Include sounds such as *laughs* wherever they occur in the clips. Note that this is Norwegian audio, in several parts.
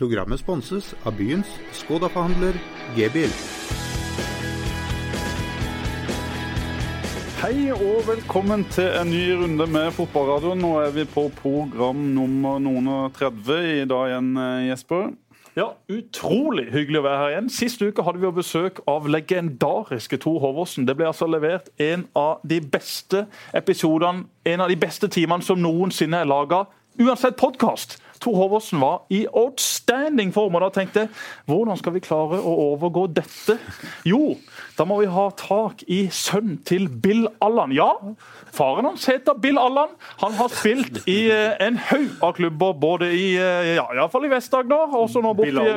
Programmet sponses av byens Skoda-forhandler G-bil. Hei og velkommen til en ny runde med fotballradio. Nå er vi på program nummer noen og 30 i dag igjen, eh, Jesper. Ja, Utrolig hyggelig å være her igjen. Sist uke hadde vi jo besøk av legendariske Tor Håvåsen. Det ble altså levert en av de beste episodene, en av de beste timene som noensinne er laga. Uansett podkast. Tor Håvåsen var i outstanding form. og Da tenkte hvordan skal vi klare å overgå dette? Jo, da må vi ha tak i sønnen til Bill Allan. Ja, faren hans heter Bill Allan. Han har spilt i eh, en haug av klubber, både i eh, ja, iallfall i Vest-Agder og nå borte i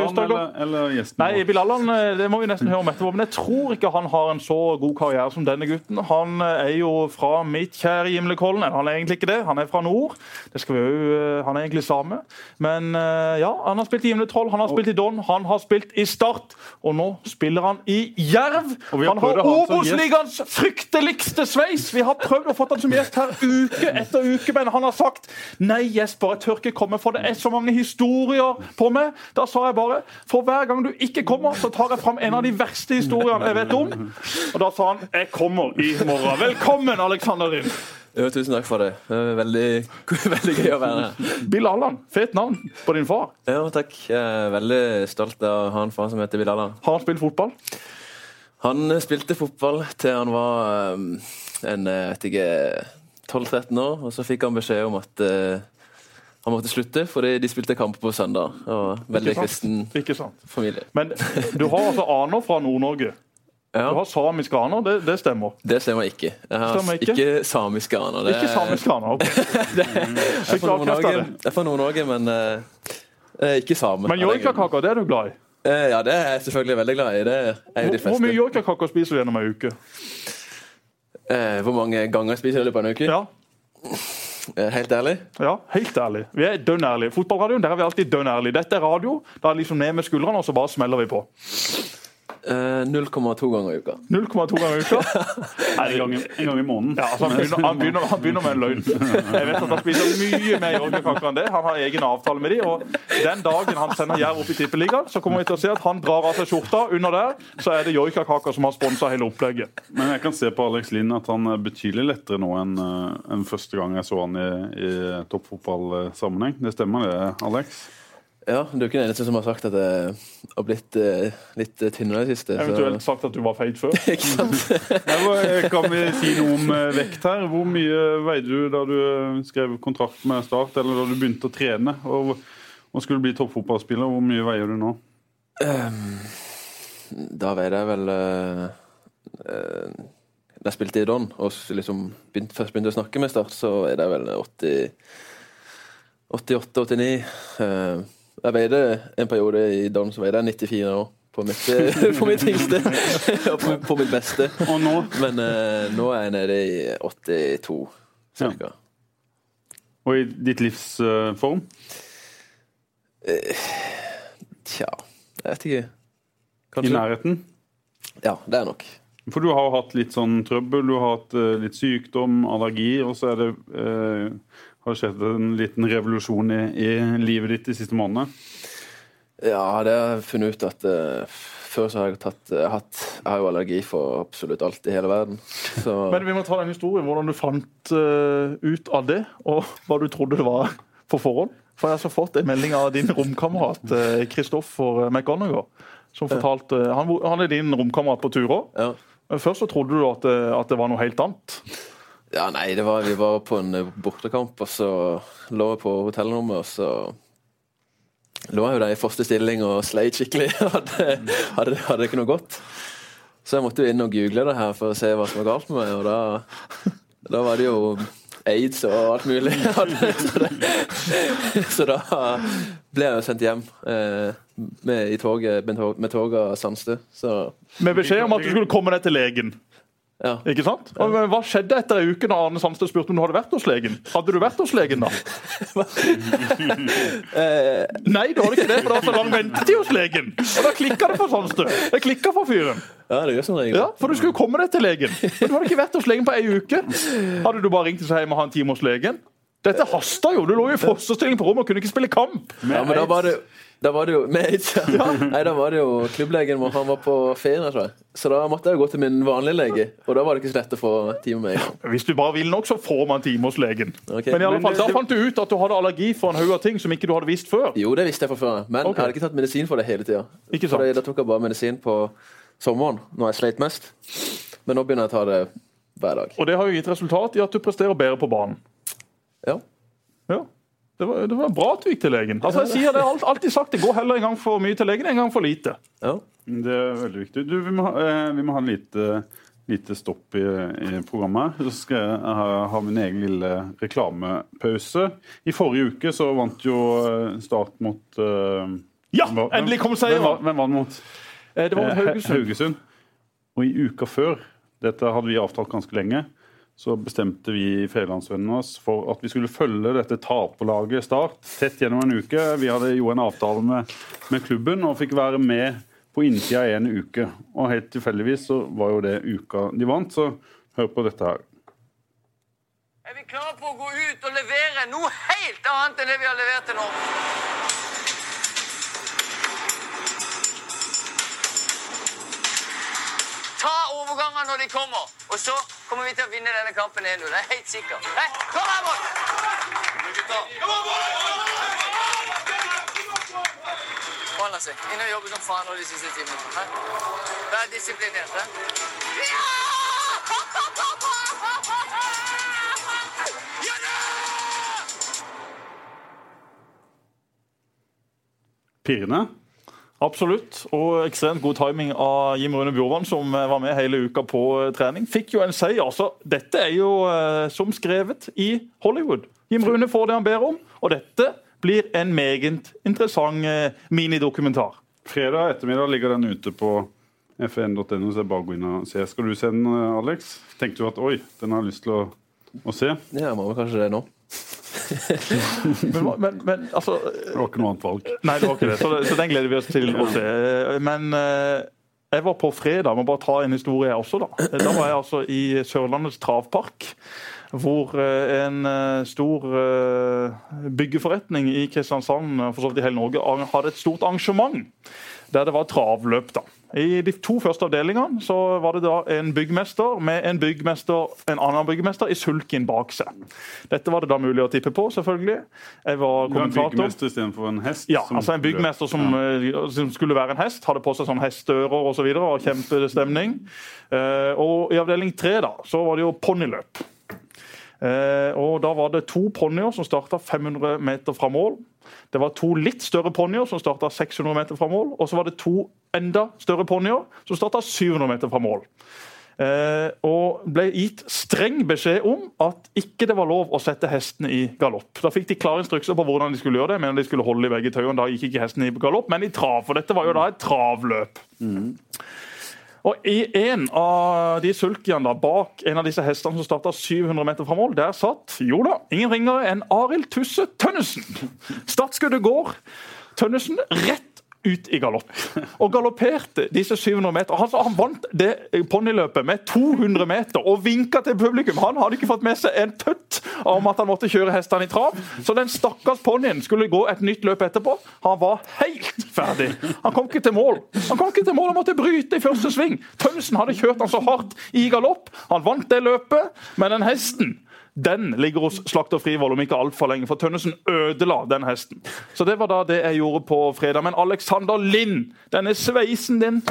eller Nei. Bill Allan eh, det må vi nesten høre om etterpå, men jeg tror ikke han har en så god karriere som denne gutten. Han er jo fra mitt kjære Gimlekollen. Han er egentlig ikke det, han er fra nord. Det skal vi jo, Han er egentlig same. Men ja, han har spilt i Gimletroll, han har spilt i Don, han har spilt i Start, og nå spiller han i Jerv. Og vi har Han har Obos-ligaens frykteligste sveis! Vi har prøvd å få han som gjest her uke etter uke, men han har sagt nei, Jesper, jeg tør ikke komme, for det er så mange historier på meg. Da sa jeg bare for hver gang du ikke kommer, så tar jeg fram en av de verste historiene jeg vet om. Og da sa han jeg kommer i morgen. Velkommen, Alexander Rind. Jo, tusen takk for det. det er veldig, *laughs* veldig gøy å være her. Bill Allan, fet navn på din far. Ja, takk. Jeg er veldig stolt av å ha en far som heter Bill Allan. Har han spilt fotball? Han spilte fotball til han var um, en jeg vet ikke 12-13 år, og så fikk han beskjed om at eh, han måtte slutte fordi de spilte kamp på søndag. Og veldig kristen familie. Men du har altså aner fra Nord-Norge. Du har samiske aner, det, det stemmer. Det stemmer ikke. Jeg har Stemmer ikke? ikke samiske aner. Det Ikke samiske aner. ok. *laughs* Det? jeg er fra Nord-Norge, men eh, eh, ikke same. Men joikakaker, det er du glad i? Eh, Ja, det er jeg selvfølgelig veldig glad i. Det er jo de Hvor, mye yorkakaker spiser du gjennom ei uke? Eh, hvor mange ganger spiser jeg det på en uke? Ja, Eh, Helt ærlig? ja, helt ærlig. Vi er dønn ærlige. Fotballradioen der er vi alltid dønn ærlige. Dette er radio. Da er det liksom ned med skuldrene, og så bare smeller vi på. Eh, 0,2 ganger i uka. 0,2 ganger i uka. *laughs* En gang, i- en gang i måneden. Ja, altså han, begynner, han, begynner, han begynner med en løgn. Jeg vet at Han spiser mye mer joikakaker enn det. Han har egen avtale med de, og Den dagen han sender Jerv opp i Tippeligaen, så kommer vi til å se at han drar av seg skjorta. Under der så er det joikakaker som har sponsa hele opplegget. Men jeg kan se på Alex Lind at han er betydelig lettere nå enn eh, enn første gang jeg så han i, i toppfotballsammenheng. Det stemmer det, Alex? Ja, Du er ikke den eneste som har sagt at jeg har blitt eh, litt eh, tynnere i det siste. så- Eventuelt sagt at du var feit før. *laughs* ikke sant? Nei, hva- eh, kan vi si noe om eh, vekt her? Hvor mye veide du da du eh, skrev kontrakt med Start, eller da du begynte å trene? Og, og skulle bli toppfotballspiller, hvor mye veier du nå? Um, da veide jeg vel uh, uh, Da jeg spilte i Don og liksom begynte, først begynte å snakke med Start, så er det vel 80 88-89. Eh, jeg veide en periode i Don så veide jeg 94 år. På mitt, på mitt yngste *laughs* og på, på mitt beste. Og nå? Men uh, nå er jeg nede i 82 cirka. Og i ditt livs uh, form? Tja, jeg vet ikke. I nærheten? Ja, det er nok. For du har hatt litt sånn trøbbel, du har hatt eh, litt sykdom, allergi, og så er det eh, har skjedd en liten revolusjon i, i livet ditt de siste månedene. Ja, det har jeg funnet ut at uh, før så har jeg tatt uh, hatt Jeg har jo allergi for absolutt alt i hele verden. Så *laughs* Men vi må ta den historien, hvordan du fant uh, ut av det, og hva du trodde det var på forhånd. For jeg har så fått en melding av din romkamerat Kristoffer McGonagall. Som fortalte, han, han er din romkamerat på turer. ja. Men Først så trodde du at at det var noe helt annet. Ja, nei, var, vi var på en eh, bortekamp, og så lå jeg på hotellrommet, og så lå jeg jo der i første stilling og sleit skikkelig. *laughs* hadde, hadde, hadde ikke noe godt. Så jeg måtte jo inn og google det her for å se hva som var galt med meg, og da, da var det jo aids og alt mulig. *laughs* så, det, så da ble jeg jo sendt hjem eh, med, i toget, med toget Sandstø. Med beskjed om at du skulle komme deg til legen. Ja. Ikke sant? Og, men hva skjedde etter ei uke da Arne Sandstø spurte om du hadde vært hos legen? Hadde du vært hos legen da? *laughs* Eh, Nei, du hadde ikke det, for det var så lang ventetid hos legen. Og da klikka det for Sandstø. Det klikka for fyren. ja, det gjør som regel. Ja, For du skulle jo komme deg til legen. Men du hadde ikke vært hos legen på ei uke. Hadde du bare ringt og sagt jeg må ha en time hos legen? Dette hasta jo. Du lå jo i fosterstilling på rommet og kunne ikke spille kamp. Ja, men da var det Da var det jo med AIDS, ja. Nei, da *laughs* var det jo klubblegen vår. Han var på ferie, tror jeg. Så da måtte jeg gå til min vanlige lege, og da var det ikke så lett å få time med en gang. Hvis du bare vil nok, så får man time hos legen. Okay. Men i alle fall, da fant du ut at du hadde allergi for en haug av ting som ikke du hadde visst før. Jo, det visste jeg fra før, men okay. jeg hadde ikke tatt medisin for det hele tida. Da tok jeg bare medisin på sommeren, når jeg sleit mest. Men nå begynner jeg å ta det hver dag. Og det har jo gitt resultat i at du presterer bedre på banen. Ja. Ja. Det var, det var bra at du gikk til legen. Altså, jeg sier det, alt- alltid sagt det. Går heller en gang for mye til legen enn en gang for lite. ja. Det er veldig viktig. Du, vi, må eh, vi må ha en lite, lite stopp i, i programmet. Så skal jeg ha, ha min egen lille reklamepause. I forrige uke så vant jo eh, Start mot eh, Ja, hvem var- endelig kom seieren! hvem hvem vant mot? Eh, Det var mot Haugesund. Haugesund. Og i uka før, dette hadde vi avtalt ganske lenge, så bestemte vi i Fedrelandsvennene oss for at vi skulle følge dette taperlaget Start tett gjennom en uke. Vi hadde jo en avtale med, med klubben og fikk være med på innsida en uke. Og helt tilfeldigvis så var jo det uka de vant, så hør på dette her. Er vi klare på å gå ut og levere noe helt annet enn det vi har levert til nå? Ta overganger når de kommer, og så kommer vi til å vinne denne kampen 1-0. Det er helt sikkert. Nei, kom her, Bård! Holde seg. Inn og jobbe som faen nå de siste timene. Vær disiplinert. hæ? Ja! Pirrende. Absolutt. Og ekstremt god timing av Jim Rune Bjorvann, som eh, var med hele uka på eh, trening. Fikk jo en seier. Så dette er jo eh, som skrevet i Hollywood. Jim Rune får det han ber om, og dette blir en meget interessant eh, minidokumentar. Fredag ettermiddag ligger den ute på fn.no, så er bare går gå inn og se. Skal du se den, Alex? Tenkte du at oi, den har jeg lyst til å, å se? Ja, må vel kanskje det nå. Men, men, men altså Det var ikke noe annet valg. Nei, det var ikke det. Så, så den gleder vi oss til å se. Men eh, jeg var på fredag, må bare ta en historie jeg også, da. Da var jeg altså i Sørlandets travpark. Hvor eh, en eh, stor byggeforretning i Kristiansand, for så vidt i hele Norge, hadde et stort arrangement der det var travløp. da. I de to første avdelingene så var det da en byggmester med en byggmester, en annen byggmester i sulken bak seg. Dette var det da mulig å tippe på, selvfølgelig. Jeg var Du var en kommentator. byggmester istedenfor en hest? Ja, som- altså en byggmester som, ja. som skulle være en hest, hadde på seg sånn hesteører osv. Så og kjempestemning. Eh, og i avdeling tre da, så var det jo ponniløp. Eh, og da var det to ponnier som starta 500 meter fra mål. Det var to litt større ponnier som starta 600 meter fra mål. Og så var det to enda større ponnier som starta 700 meter fra mål. Eh, og ble gitt streng beskjed om at ikke det var lov å sette hestene i galopp. Da fikk de klare instrukser på hvordan de skulle gjøre det, men de skulle holde i begge tøyene, Da gikk ikke hestene i galopp, men i trav. For dette var jo da et travløp. Og I en av de sulkiene da, bak en av disse hestene som starta 700 meter fra mål, der satt jo da, ingen ringere enn Arild Tusse Tønnesen. Startskuddet går. Tønnesen rett ut i galopp. Og galopperte disse 700 meter. Altså, han vant det ponniløpet med 200 meter og vinka til publikum. Han hadde ikke fått med seg en tøtt om at han måtte kjøre hestene i trav. Så den stakkars ponnien skulle gå et nytt løp etterpå. Han var helt ferdig. Han kom ikke til mål. Han kom ikke til mål, han måtte bryte i første sving. Tømsen hadde kjørt han så hardt i galopp. Han vant det løpet, men den hesten den ligger hos Slakter Frivold om ikke altfor lenge, for Tønnesen ødela den hesten. Så det var da det jeg gjorde på fredag. Men Alexander Lind, denne sveisen din,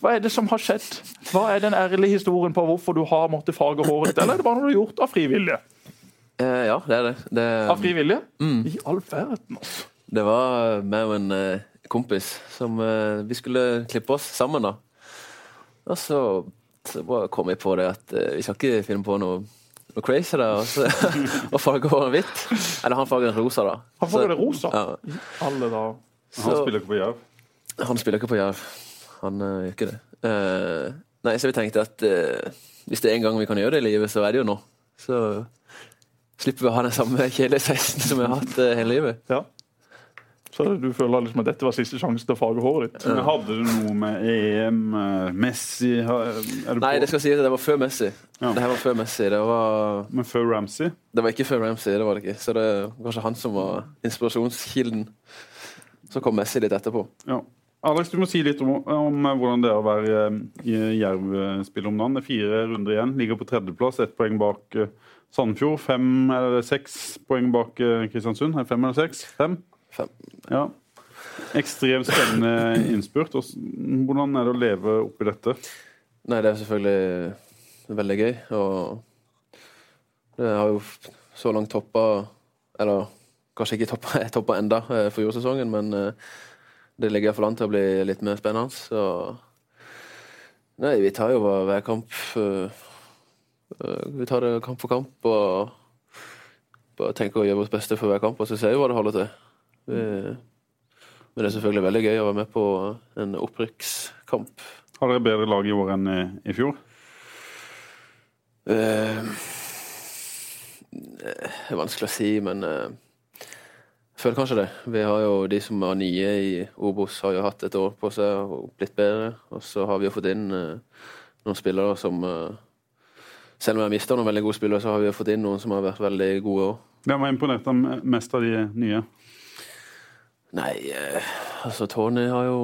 hva er det som har skjedd? Hva er den ærlige historien på hvorfor du har måttet farge håret ditt, eller er det bare noe du har gjort av frivillige? Eh, ja, det er det. Det, Av frivillige? I all verden, altså. det var meg og en eh, kompis som eh, Vi skulle klippe oss sammen, da. Og så, så kom jeg på det at eh, vi skal ikke finne på noe, noe crazy der. *laughs* Og, så, og farge håret hvitt. Eller han farger den rosa, da. Han farger Så- det rosa? Ja. Alle da. Han spiller ikke på Jerv. Han spiller ikke på Jerv. Han eh, gjør ikke det. Uh, nei, så vi tenkte at uh, hvis det er en gang vi kan gjøre det i livet, så er det jo nå. Så slipper vi å ha den samme *laughs* kjedelige festen som vi har hatt hele livet. Ja. Så du føler liksom at dette var siste sjanse til å farge håret ditt? Men hadde du noe med EM, eh, Messi er du Nei, det skal sies at det var før Messi. Ja. Det her var før Messi. Det var, Men før Ramsey? det var ikke før Ramsey, det var det ikke. Så det var kanskje han som var inspirasjonskilden. Så kom Messi litt etterpå. Ja. Alex, du må si litt om, om hvordan det er å være i Jerv-spiller om dagen. Det er fire runder igjen. Ligger på tredjeplass, ett poeng bak Sandefjord. Fem eller seks poeng bak Kristiansund. Fem eller seks? Fem? Fem. Ja. Ekstremt spennende innspurt. Hvordan er det å leve oppi dette? Nei, Det er selvfølgelig veldig gøy. Og det har jo så langt toppa Eller kanskje ikke toppa, *laughs* toppa enda eh, for jordsesongen, men eh, det ligger iallfall an til å bli litt mer spennende. Så Nei, vi tar jo hver kamp eh, Vi tar det kamp for kamp og bare tenker å gjøre vårt beste for hver kamp, og så ser vi hva det holder til. Vi men det er selvfølgelig veldig gøy å være med på en opprykkskamp. Har dere bedre lag i år enn i, i fjor? Uh, det er vanskelig å si, men uh, jeg føler kanskje det. Vi har jo De som er nye i Obos, har jo hatt et år på seg og blitt bedre. Og så har vi jo fått inn noen spillere som Selv om jeg har mista noen veldig gode spillere, så har vi jo fått inn noen som har vært veldig gode òg. Hvem har imponert deg mest av de nye? Nei, eh, altså Tony har jo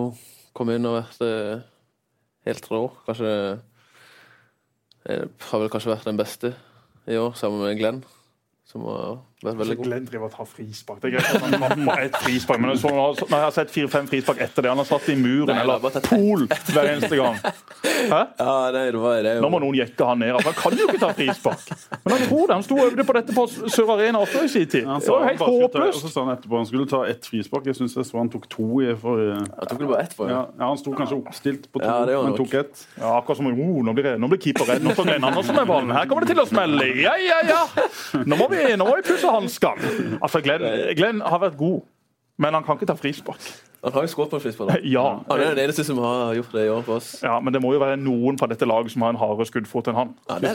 kommet inn og vært eh, helt rå. Kanskje eh, Har vel kanskje vært den beste i år, sammen med Glenn som har. Glenn driver og tar frispark. Det er greit at han et frispark, men så, når jeg har sett fire-fem frispark etter det Han har satt i muren Nei, eller pol hver eneste gang. Hæ? Ja, det, det var, det jo... Nå må noen jekke han ned. Altså, han kan jo ikke ta frispark. Men han tror det. Han sto og øvde på dette på Sør Arena også i sin tid. Ja, det var helt håpløst. Og så sa han etterpå han skulle ta ett frispark. Jeg syns han tok to i forrige Han tok det bare ett for, ja. ja. Han sto kanskje oppstilt på to, ja, men tok ett. Ja, akkurat som oh, nå blir, nå blir keeper redd. Nå står Glenn Andersen med ballen. Her kommer det til å smelle. Ja, ja, ja. Nå må vi, nå må vi pusse hanskene. Altså, Glenn, Glenn, har vært god, men han kan ikke ta frispark. Han har jo skåret på frispark. *laughs* Ja. Han er den eneste som har gjort det i år for oss. Ja, Men det må jo være noen fra dette laget som har en hardere skuddfot enn han. Ja,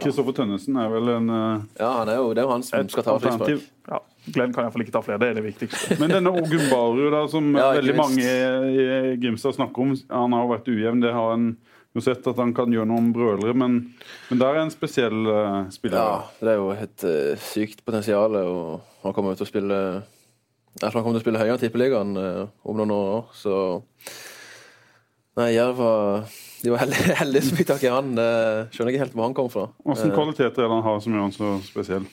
Kristoffer Tønnesen er vel en uh, Ja, han er jo, det er jo han som skal ta frispark. Ja. Glenn kan iallfall ikke ta flere. Det er det viktigste. Men denne Ogunbaru, da, som *laughs* ja, veldig mange i Grimstad snakker om, han har jo vært ujevn. Det har en har sett at han kan gjøre noen brølere, men, men der er en spesiell uh, spiller. Ja, det er jo et uh, sykt potensial. og Han kommer til å spille jeg tror han kommer til å spille høyere enn Tippeligaen uh, om noen år. Så Nei, Jerv var De var heldige, *laughs* heldige som fikk tak i han. Det skjønner ikke helt hvor han kom fra. Hvilke kvaliteter er det han har som gjør han så spesiell?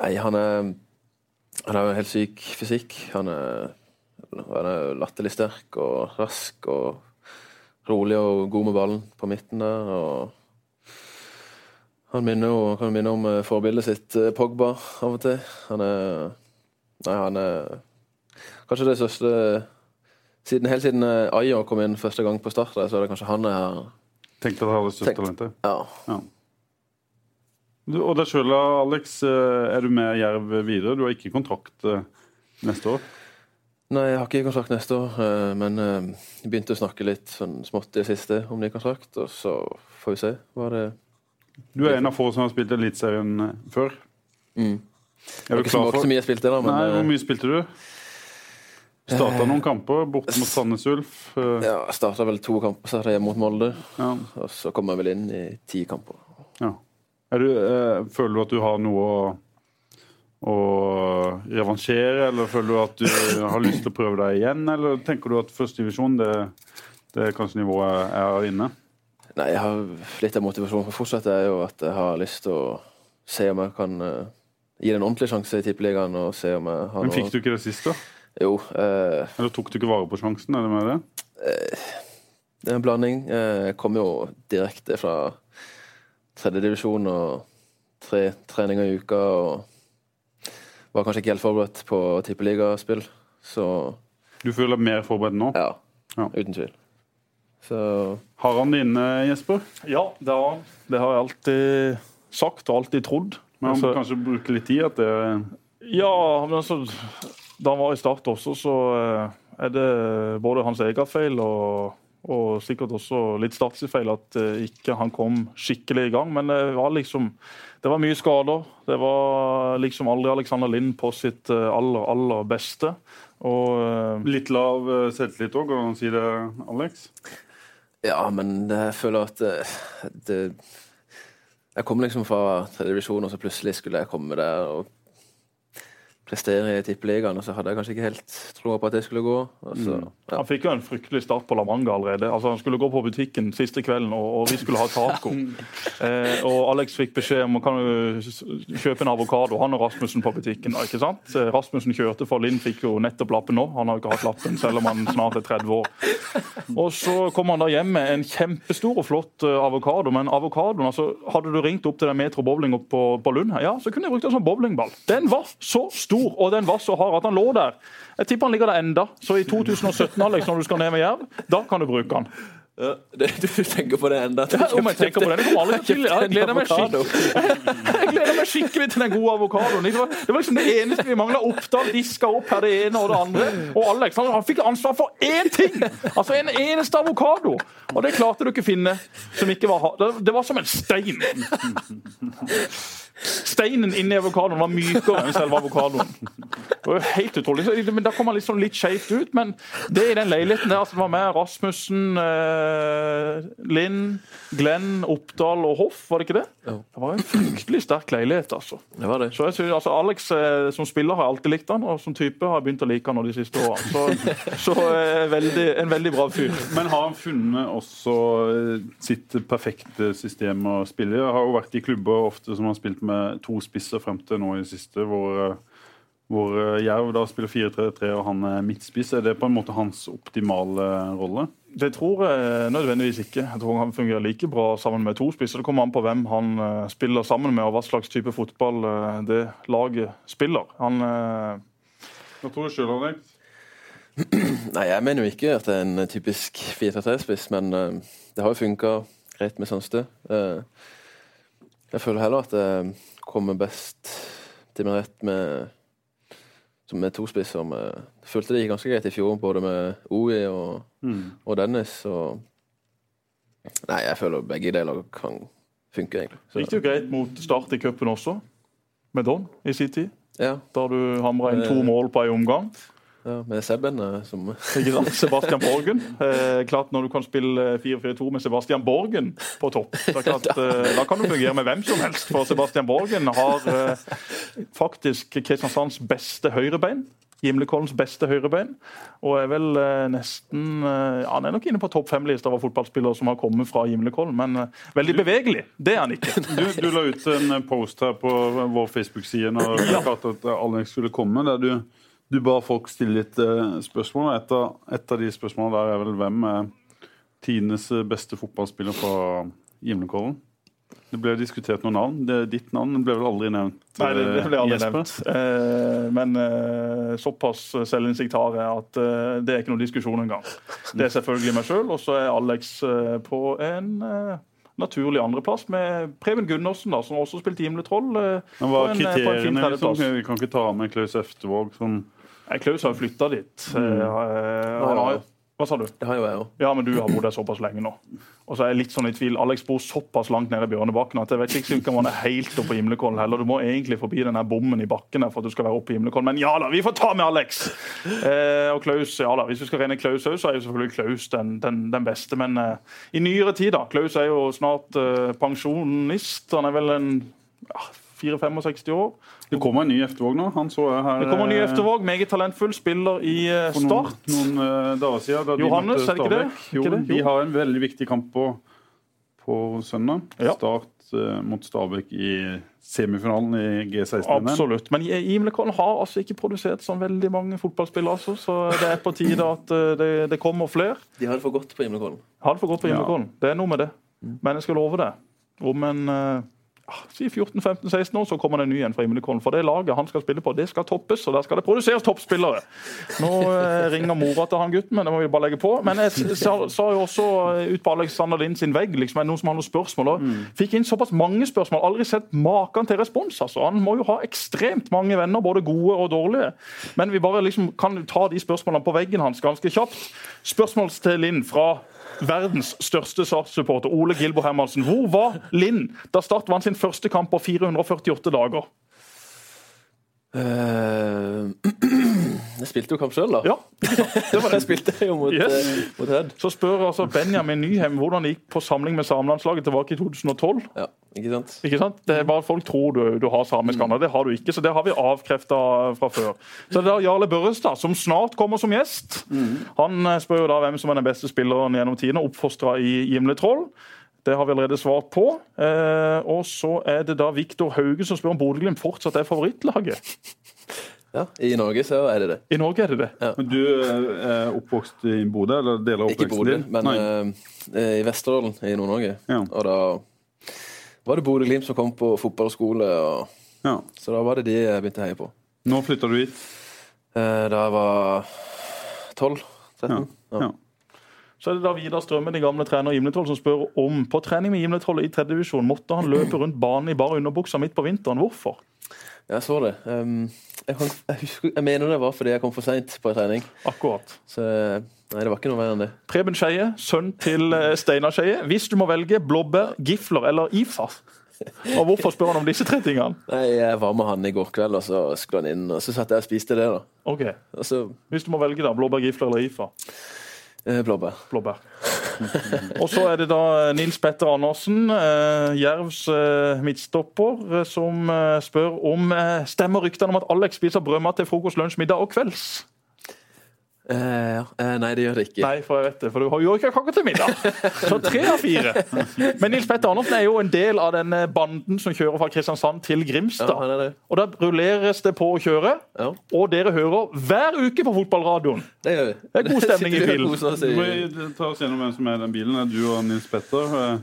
Nei, Han er Han har helt syk fysikk. Han er, han er latterlig sterk og rask og rolig og god med ballen på midten der. og Han minner jo, kan minne om eh, forbildet sitt eh, Pogba av og til. Han er Nei, han er kanskje det største siden, Helt siden Ayo kom inn første gang på start, så er det kanskje han har Tenkt at han hadde største talentet? Ja. ja. Du, og deg sjøl, Alex. Er du med Jerv videre? Du har ikke kontrakt neste år? Nei, jeg har ikke kontrakt neste år, eh, men jeg eh, begynte å snakke litt sånn smått i det siste om ny kontrakt, og så får vi se hva det Du er en av få som har spilt Eliteserien eh, før. Mm. Er du klar for så mye jeg spilte da, men Nei, Hvor mye spilte du? Starta noen kamper borte mot Sandnes Ulf. Ja, starta vel to kamper, så hjemme mot Molde. Ja. Og så kom jeg vel inn i ti kamper. Ja. Du, føler du at du har noe å å revansjere, eller føler du at du har lyst til å prøve deg igjen? Eller tenker du at førstedivisjon, det, det er kanskje nivået er inne? Nei, jeg har litt av motivasjonen for å fortsette er jo at jeg har lyst til å se om jeg kan uh, gi det en ordentlig sjanse i Tippeligaen. og se om jeg har Men fikk du ikke det sist, da? Jo. Uh, eller tok du ikke vare på sjansen? Er det med det? Uh, det er en blanding. Jeg kom jo direkte fra tredjedivisjon og tre treninger i uka. og var kanskje ikke helt forberedt på tippeligaspill, så Du føler mer forberedt nå? Ja, ja. uten tvil. Så Har han det inne, Jesper? Ja, det har han. Det har jeg alltid sagt og alltid trodd. Men han må altså, kanskje bruke litt tid? at det... Ja, men altså, da han var i Start også, så eh, er det både hans egen feil og, og sikkert også litt statsfeil at eh, ikke han kom skikkelig i gang. Men det var liksom det var mye skader. Det var liksom aldri Alexander Lind på sitt eh, aller, aller beste. Og, eh, Litt lav selvtillit òg, kan man si det, Alex? Ja, men jeg føler at det, det Jeg kom liksom fra tredje divisjon, og så plutselig skulle jeg komme der. og prestere i Tippeligaen, og så hadde jeg kanskje ikke helt troa på at det skulle gå. Altså, mm. ja. Han fikk jo en fryktelig start på La Manga allerede. Altså Han skulle gå på butikken siste kvelden, og, og vi skulle ha taco. *laughs* eh, og Alex fikk beskjed om kan du kjøpe en avokado. Han og Rasmussen på butikken. ikke sant? Eh, Rasmussen kjørte, for Linn fikk jo nettopp lappen nå. Han har jo ikke hatt lappen, selv om han snart er 30 år. Og så kom han da hjem med en kjempestor og flott uh, avokado. Men avokadoen, altså, hadde du ringt opp til den Metro Bowling opp på, på Lund, ja, så kunne jeg brukt den som bowlingball. Den var så stor stor, og den var så hard at han lå der. Jeg tipper han ligger der enda. Så i 2017, Alex, når du skal ned med jerv, da kan du bruke den. Ja, det, du tenker på det enda? Ja, om jeg tenker på det, det kommer aldri til. Jeg gleder meg skikkelig, jeg skikkelig til den gode avokadoen. Det var liksom det eneste vi mangla. Oppdal diska opp her det ene og det andre. Og Alex han, han fikk ansvar for én ting! Altså en eneste avokado! Og det klarte du ikke finne som ikke var Det var som en stein. Steinen inni avokadoen var mykere enn selve avokadoen. Det var jo helt utrolig. Men Da kom han liksom litt skeivt ut. Men det i den leiligheten der som var med Rasmussen, eh, Linn, Glenn, Oppdal og Hoff, var det ikke det? Det var en fryktelig sterk leilighet, altså. Det var det. Så jeg synes, altså, Alex eh, som spiller har alltid likt han, og som type har jeg begynt å like han de siste årene. Så, så eh, veldig, en veldig bra fyr. Men har han funnet også eh, sitt perfekte system å spille i? Har jo vært i klubber ofte som har spilt med to spisser frem til nå i det siste, hvor, eh, hvor eh, Jerv da spiller 4-3-3 og han er midtspiss. Er det på en måte hans optimale rolle? Det tror jeg nødvendigvis ikke. Jeg tror han fungerer like bra sammen med to spisser. Det kommer an på hvem han spiller sammen med, og hva slags type fotball det laget spiller. Han. Hva tror du sjøl, Alex? *clears throat* Nei, Jeg mener jo ikke at det er en typisk 4-3-spiss, men det har jo funka greit med Sandstø. Jeg føler heller at jeg kommer best til min rett med med to spisser. jeg følte det gikk ganske greit i fjor, både med OI og, mm. og Dennis. Og, nei, jeg føler begge deler kan funke, egentlig. Så. Gikk det jo greit mot Start i cupen også, med Don i sin tid. Ja. Da du hamra inn to mål på en omgang. Ja, Med Sebben eh, som Sebastian Borgen. Eh, klart Når du kan spille 4-4-2 med Sebastian Borgen på topp, klart, eh, da kan du fungere med hvem som helst. For Sebastian Borgen har eh, faktisk Kristiansands beste høyrebein. Gimlekollens beste høyrebein. Og er vel eh, nesten eh, Han er nok inne på topp fem-lista av fotballspillere som har kommet fra Gimlekollen, men eh, veldig bevegelig. Det er han ikke. Du, du la ut en post her på vår Facebook-side når ja. at Alex skulle komme. der du du ba folk stille litt uh, spørsmål. Et av, et av, de spørsmålene der er vel hvem er Tines eh, beste fotballspiller fra Gimlekollen? Det ble diskutert noen navn. Det, ditt navn ble vel aldri nevnt? Nei, det, det ble aldri Jesper. nevnt. Eh, men eh, såpass selvinnsikt har jeg at eh, det er ikke noen diskusjon engang. Det er selvfølgelig meg sjøl, og så er Alex eh, på en naturlig andreplass med Preben Gundersen, da, som også spilte Gimletroll. Men hva er kriteriene? Liksom? Vi kan ikke ta med Klaus Eftervåg som Klaus har jo flytta dit. Mm. Har, hva sa du? Det har jo jeg òg. Ja, men du har bodd der såpass lenge nå. Og så er jeg litt sånn i tvil. Alex bor såpass langt nede i Bjørnebakken at jeg vet ikke om han er helt oppe på Himlekollen heller. Du må egentlig forbi den bommen i bakken for at du skal være oppe på Himlekollen. Men ja da, vi får ta med Alex! Eh, og Klaus, ja da, Hvis vi skal regne Klaus òg, så er jo selvfølgelig Klaus den, den, den beste. Men eh, i nyere tid, da. Klaus er jo snart eh, pensjonist. Han er vel en ja, 64-65 år. Det kommer en ny eftervåg nå. Han så jeg her, det kommer en ny eh, eftervåg, Meget talentfull spiller i Start. Start. Noen, noen uh, dager siden. Da Johannes, de er det ikke det? Jo, ikke det? de har en veldig viktig kamp på, på søndag. Ja. Start uh, mot Stabæk i semifinalen i G16. Absolutt. Men Imlekollen har altså ikke produsert sånn veldig mange fotballspillere, altså, så det er på tide *clears throat* at uh, det, det, kommer flere. De har det for godt på Imlekollen. Har det for godt på Imlekollen. Ja. Det er noe med det. Men jeg skal love det. Om en si 14-15-16 år, så kommer det en ny en fra Himmelkollen. For det laget han skal spille på, det skal toppes, og der skal det produseres toppspillere. Nå eh, ringer mora til han gutten, men det må vi bare legge på. Men jeg sa, sa jo også eh, ut på Alexander Lind sin vegg liksom, er det noen som har noen spørsmål. Og mm. Fikk inn såpass mange spørsmål. Aldri sett maken til respons. altså. Han må jo ha ekstremt mange venner, både gode og dårlige. Men vi bare liksom kan ta de spørsmålene på veggen hans ganske kjapt. Spørsmål til Lind fra verdens største Start-supporter, Ole Gilbo Hermansen. Hvor var Linn da Start vant sin første kamp på 448 dager? Uh, *clears throat* jeg spilte jo kamp sjøl, da. Ja, *laughs* det var det. jeg spilte jo mot, yes. uh, mot Hed. Så spør altså Benjamin Nyhem hvordan det gikk på samling med samelandslaget tilbake i 2012. Ja, Ikke sant? Ikke sant? Det er bare Folk tror du, du har samisk mm. Det har du ikke, så det har vi avkrefta fra før. Så det er Jarle Børrestad, som snart kommer som gjest. Han eh, spør jo da hvem som er den beste spilleren gjennom tidene, oppfostra i Gimle Troll. Det har vi allerede svart på. Eh, og så er det da Viktor Hauge som spør om Bodø-Glimt fortsatt er favorittlaget. Ja, I Norge så er det det. I Norge er det det. Ja. Men du eh, er oppvokst i Bodø, eller deler av Ikke i Bodø, men eh, i Vesterålen i Nord-Norge. Ja. Og da var det Bodø-Glimt som kom på fotballskole, og, Ja. så da var det de jeg begynte å heie på. Nå flytta du hit. Eh, da jeg var 12-13. Ja. Så er det da Vidar Strømme, den gamle trener i Gimletroll, som spør om på trening med Gimletrollet i tredje divisjon måtte han løpe rundt banen i bare underbuksa midt på vinteren. Hvorfor? Jeg så det. Um, jeg, kan, jeg, husker, jeg mener det var fordi jeg kom for seint på en trening. Akkurat. Så nei, det var ikke noe verre enn det. Preben Skeie, sønn til eh, Steinar Skeie. Hvis du må velge blåbær, gifler eller IFA, og hvorfor spør han om disse tre tingene? Nei, Jeg var med han i går kveld, og så skulle han inn, og så satt jeg og spiste det. da. Ok, så Hvis du må velge, da. Blåbær, gifler eller IFA? Eh, blåbær. Blåbær. *laughs* Og så er det da Nils Petter Andersen, eh, Jervs eh, midtstopper, eh, som eh, spør om eh, stemmer ryktene om at Alex spiser brødmat til frokost, lunsj, middag og kvelds. Eh, ja. eh, nei, det gjør det ikke. Nei, for jeg vet det, for du har jo ikke kake til middag. Så tre av fire. Men Nils Petter Andersen er jo en del av denne banden som kjører fra Kristiansand til Grimstad. Ja, det det. Og da rulleres det på å kjøre, Ja, og dere hører hver uke på fotballradioen. det gjør vi. Det er god stemning i *laughs* vi bilen. oss Du må ta oss gjennom hvem som er i den bilen. Er du og Nils Petter? Eh,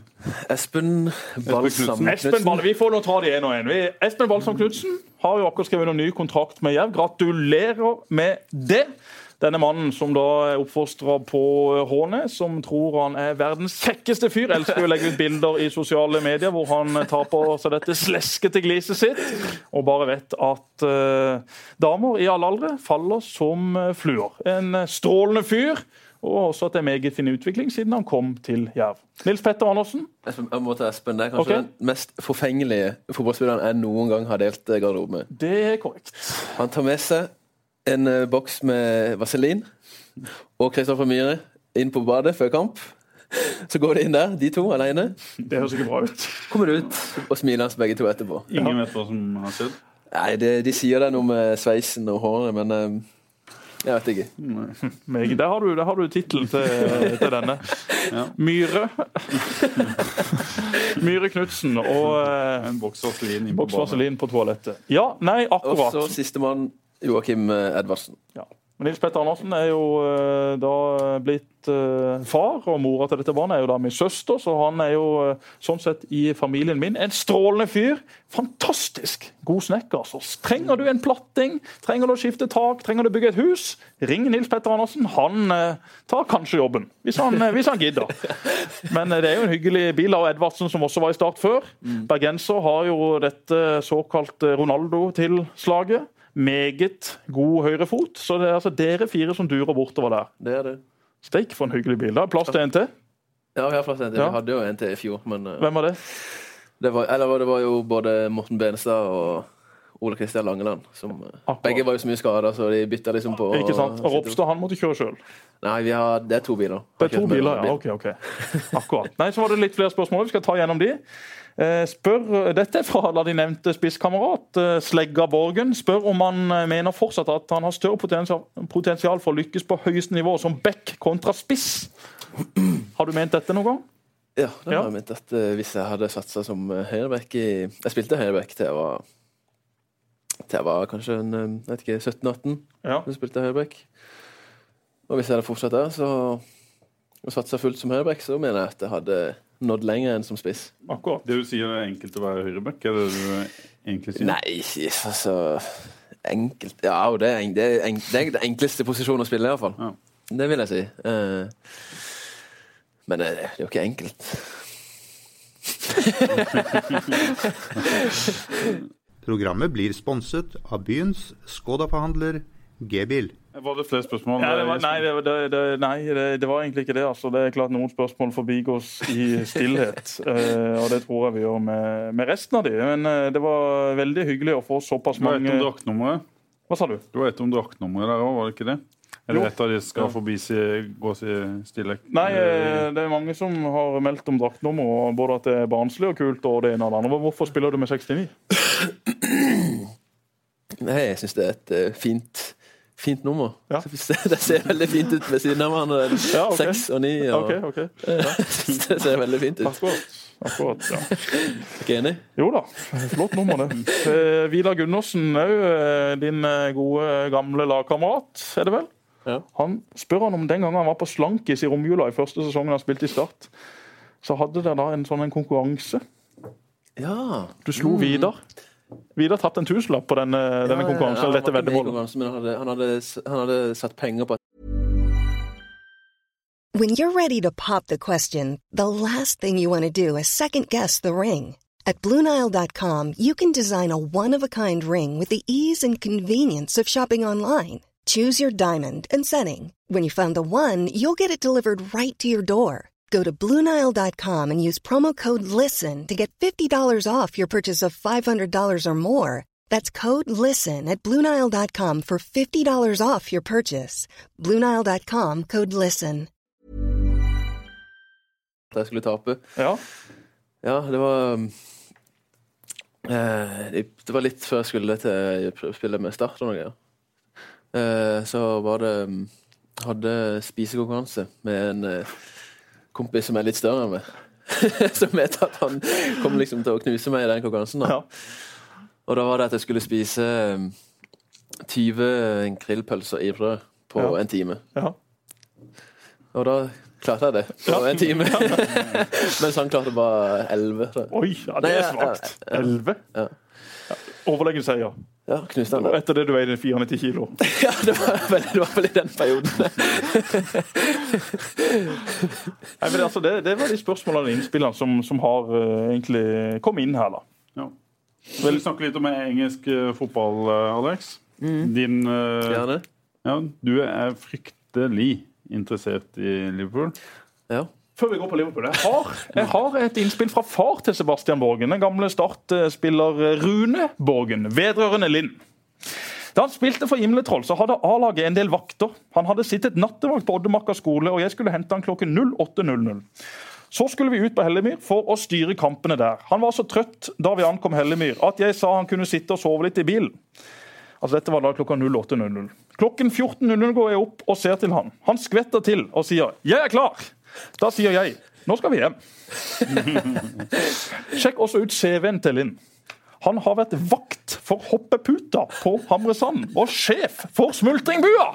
Espen Balsam Ball, vi får nå ta de én og én. Espen Balsam Knutsen har jo akkurat skrevet en ny kontrakt med Jerv. Gratulerer med det. Denne mannen som da er oppfostra på Hånet, som tror han er verdens kjekkeste fyr. Elsker å legge ut bilder i sosiale medier hvor han tar på seg dette sleskete gliset sitt. Og bare vet at uh, damer i alle aldre faller som fluer. En strålende fyr. Og også at det er meget fin utvikling siden han kom til Jerv. Nils Petter Andersen. Jeg må ta Espen. Det er kanskje okay. den mest forfengelige fotballspilleren jeg noen gang har delt garderobe med. Det er korrekt. Han tar med seg en eh, boks med vaselin og Kristoffer Myhre inn på badet før kamp. *laughs* Så går de inn der, de to alene. Det høres ikke bra ut. Kommer ut og smiler oss begge to etterpå. ingen vet hva som har skjedd? Nei, det, De sier det noe med sveisen og håret, men eh, jeg vet ikke. Meget. Der har du, der har du tittelen til, til denne. *laughs* Myhre. *laughs* Myhre Knutsen og eh, En boks vaselin inn på boks banen. vaselin på toalettet. Ja, nei, Og akkurat. så sistemann Joakim eh, Edvardsen. Ja. Men Nils Petter Andersen er jo eh, da blitt eh, far, og mora til dette barnet er jo da min søster, så han er jo sånn sett i familien min en strålende fyr. Fantastisk god snekker. Så trenger du en platting, trenger du å skifte tak, trenger du å bygge et hus, ring Nils Petter Andersen. Han tar kanskje jobben, hvis han, hvis han gidder. Men det er jo en hyggelig bil av Edvardsen, som også var i start før. Bergenser har jo dette såkalte Ronaldo-tilslaget. Meget god høyrefot. Så det er altså dere fire som durer bortover der. Det er det. Steik for en hyggelig bil. Da plass til en til. Ja, vi har plass til en til. Ja. Vi hadde jo en til i fjor, men eh, Hvem var det? det var, eller, det var jo både Morten Benestad og Ole Kristian Langeland. Som, eh, begge var jo så mye skada, så de bytta liksom på Ikke sant? Og Ropstad han måtte kjøre sjøl. Nei, vi har, det er to biler. Det er to biler, ja. Ok, ok. Akkurat. Nei, Så var det litt flere spørsmål. Vi skal ta gjennom de. Eh, spør, Dette er fra da de nevnte spisskamerat eh, Slegga Borgen. Spør om han eh, mener fortsatt at han har større potensial, for å lykkes på høyeste nivå som back kontra spiss. Har du ment dette noen gang? Ja, det Ja. har jeg ment at eh, hvis jeg hadde satsa som eh, høyreback i Jeg spilte høyreback til jeg var Til jeg var kanskje en, eh, jeg vet ikke, 17-18. Ja. Så spilte jeg høyreback. Og hvis jeg hadde fortsatt der, så og satsa fullt som høyreback, så mener jeg at jeg hadde nådd lenger enn som spiss. Akkurat. Det du sier er enkelt å være høyreback? Er det det du egentlig sier? Nei, altså Enkelt Ja, det er, en- det er, en, det er den enkleste posisjonen å spille, i hvert fall. Ja. Det vil jeg si. Uh, men det, det er jo ikke enkelt. *laughs* Programmet blir sponset av byens Skoda-forhandler G-bil. Var det flere spørsmål? Ja, det var, nei, det, det, det, nei det, det var egentlig ikke det. Altså. Det er klart Noen spørsmål forbigås i stillhet. uh, *laughs* og det tror jeg vi gjør med, med resten av de. Men uh, det var veldig hyggelig å få såpass Du var et mange om draktnummeret. Hva sa du? Du var et om draktnummeret der òg, var det ikke det? Eller et av de skal forbi si, gå si stille? Nei, eh, det er mange som har meldt om draktnummer, både at det er barnslig og kult. og det ene og det andre. Hvorfor spiller du med 69? Nei, jeg syns det er et fint fint nummer. Ja. Det ser veldig fint ut ved siden av hverandre. Ja, ok. Seks og ni. Og, Okay, okay. Ja. *laughs* det ser veldig fint ut. Akkurat. Akkurat, ja. Ikke enig? Jo da, flott nummer, det. Eh, Vidar Gundersen òg, din eh, gode, gamle lagkamerat, er det vel? Ja. Han spør han om den gangen han var på Slankis i romjula i første sesongen han spilte i Start. Så hadde dere da en sånn en konkurranse. Ja. Du slo Vidar. Vidar tatt en tusenlapp på eh, denne, denne konkurransen. eller dette veddemålet. Men han hadde, han, hadde, han hadde satt penger på at When you're ready to pop the question, the last thing you want to do is second guess the ring. At Bluenile.com, you can design a one of a kind ring with the ease and convenience of shopping online. Choose your diamond and setting. When you find the one, you'll get it delivered right to your door. Go to Bluenile.com and use promo code LISTEN to get $50 off your purchase of $500 or more. That's code LISTEN at Bluenile.com for $50 off your purchase. Bluenile.com code LISTEN. jeg skulle tape. Ja. Ja, det var eh, det- Det var litt før jeg skulle til å spille med Start og noe. ja. Eh, så var det Hadde spisekonkurranse med en eh, kompis som er litt større enn meg. *laughs* som vet at han kom liksom til å knuse meg i den konkurransen. da. ja. Og da var det at jeg skulle spise um, 20 grillpølser i brød på Ja. en time. ja. Og da klarte jeg det på en time. *laughs* Mens han klarte bare 11. Da. Oi, ja, det er svakt. 11? ja. Overlegen seier. Ja, knuste han Og det. etter det du veide 94 kilo. *laughs* Ja, det var vel, det var vel i den perioden. Nei, men altså, det, det var de spørsmålene og innspillene som, som har uh, egentlig kommet inn her. da. Ja. Vil du snakke litt om engelsk eh, fotball, Alex? Alex? Din uh, Gjerne. ja, Du er fryktelig interessert i Liverpool. Ja. Før vi går på Liverpool, jeg har, jeg har et innspill fra far til Sebastian Borgen. Den gamle Start-spiller Rune Borgen, vedrørende Linn. Da han spilte for Himletroll, så hadde A-laget en del vakter. Han hadde sittet nattevakt på Oddemarka skole, og jeg skulle hente han klokken 08.00. Så skulle vi ut på Hellemyr for å styre kampene der. Han var så trøtt da vi ankom Hellemyr at jeg sa han kunne sitte og sove litt i bilen. Altså Dette var da klokka 08.00. Klokken 14.00 går jeg opp og ser til han. Han skvetter til og sier 'Jeg er klar'. Da sier jeg 'Nå skal vi hjem'. *laughs* Sjekk også ut CV-en til Linn. Han har vært vakt for Hoppeputa på Hamresand og sjef for Smultringbua!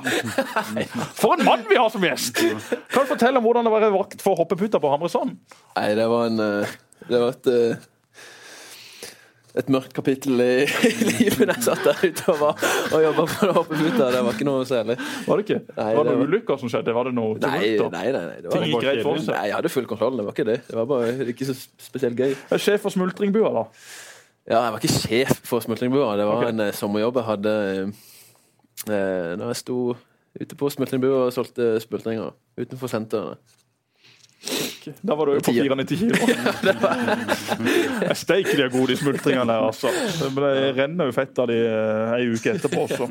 For en mann vi har som gjest! Kan du fortelle om hvordan det var å være vakt for Hoppeputa på Hamresand? Nei, det var en eh, Det var et eh, et mørkt kapittel i, *laughs* i livet jeg satt der ute og, var, og jobba på hoppeputa. Det var ikke noe særlig. Var det ikke? Nei, var det det ulykker som skjedde? Var det noe Nei, nei, nei. nei, det var, Ting gikk greit for seg? nei, jeg hadde full kontroll. Det var ikke det. Det var bare ikke så spesielt gøy. Er Sjef for Smultringbua, da. Ja, jeg var ikke sjef for Smultringbua. Det var okay. en eh, sommerjobb jeg hadde eh, når jeg sto ute på Smultringbua og solgte smultringer utenfor senteret. Da var du jo på 94 kilo. *laughs* *laughs* Jeg steik de er gode de smultringene der, altså. Det renner jo fett av de eh, ei uke etterpå. Så.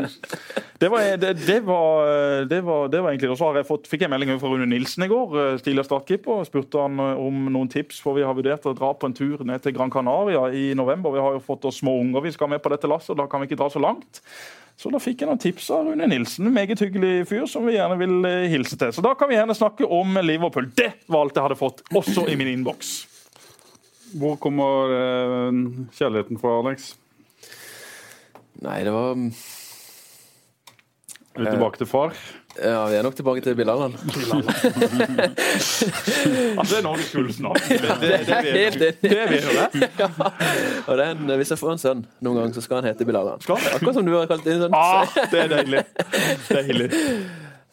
Det, var, det, det, var, eh, det, var, det var egentlig Og så har jeg fått, fikk jeg melding fra Rune Nilsen i går, eh, tidligere startkeeper. Spurte han eh, om noen tips, for vi har vurdert å dra på en tur ned til Gran Canaria i november. Vi har jo fått oss små unger vi skal med på dette lasset, og da kan vi ikke dra så langt. Så da fikk jeg noen tips av Rune Nilsen, en meget hyggelig fyr som vi gjerne vil eh, hilse til. Så da kan vi gjerne snakke om Liverpool. Det var alt jeg hadde fått, også i min innboks. Hvor kommer eh, kjærligheten fra, Alex? Nei, det var Er vi tilbake til far? Ja, vi er nok tilbake til Bilalan. *laughs* Altså, det er Norges kuleste navn. Det, det, det, er helt det, enig. det vet du det. Og den, er hvis jeg får en sønn noen gang, så skal han hete Bilalan. Akkurat som du har kalt din sønn. Ah, det er deilig. Deilig. *laughs*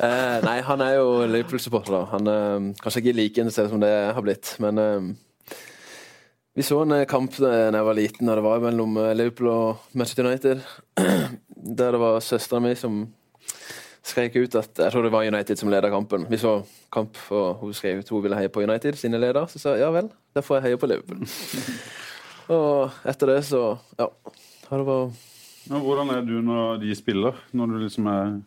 Eh, nei, han er jo Liverpool-supporter. da. Han er kanskje ikke like interessert som det har blitt, men eh, vi så en eh, kamp da jeg var liten, og det var mellom eh, Liverpool og Manchester United. *clears throat* Der det var søstera mi som skrek ut at Jeg tror det var United som leda kampen. Vi så kamp, og hun skrev ut hun ville heie på United, sine ledere. Så sa jeg ja vel, da får jeg heie på Liverpool. *laughs* og etter det så Ja. Har det vært Ja, hvordan er du når de spiller? Når du liksom er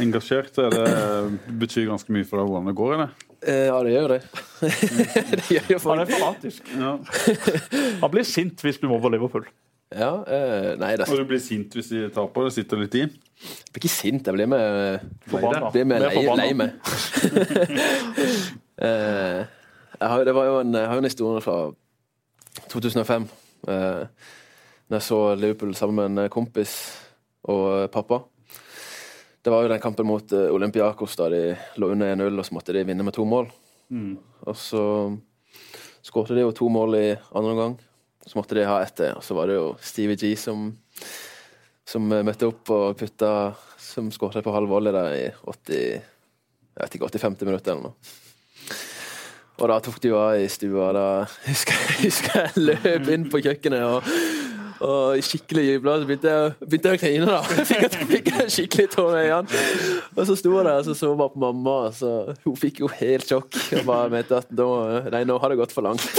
engasjert, Er det betyr ganske mye for deg hvordan det går? eller? Eh, ja, det gjør det. *laughs* det gjør jo Han er fanatisk. Ja. *laughs* Han blir sint hvis du må på Liverpool. Ja, eh, nei, det Og du blir sint hvis de taper? Det sitter litt i? Jeg blir ikke sint. Jeg blir med Forbanna. blir med lei, lei meg. *laughs* eh, jeg har, det var jo en, jeg har jo en historie fra 2005. Eh, når jeg så Liverpool sammen med en kompis og pappa. Det var jo den kampen mot eh, Olympiakos da de lå under 1-0, og så måtte de vinne med to mål. Og så skårte de jo to mål i andre omgang. Så måtte de ha ett til, og så var det jo Stevie G som, som eh, møtte opp og putta Som skåret på halv volley der i 80 Jeg vet ikke, 80-50 minutter eller noe. Og da tok de jo av i stua. Da husker jeg, *laughs* husker jeg løp inn på kjøkkenet og, og skikkelig jubla. Så begynte jeg, begynte jeg å grine, da. Fikk *laughs* jeg, fikk jeg skikkelig tårer i øynene. Og så sto jeg der og så så bare på mamma, og så hun fikk jo helt sjokk. Og bare mente at nå, nei, nå har det gått for langt. *laughs*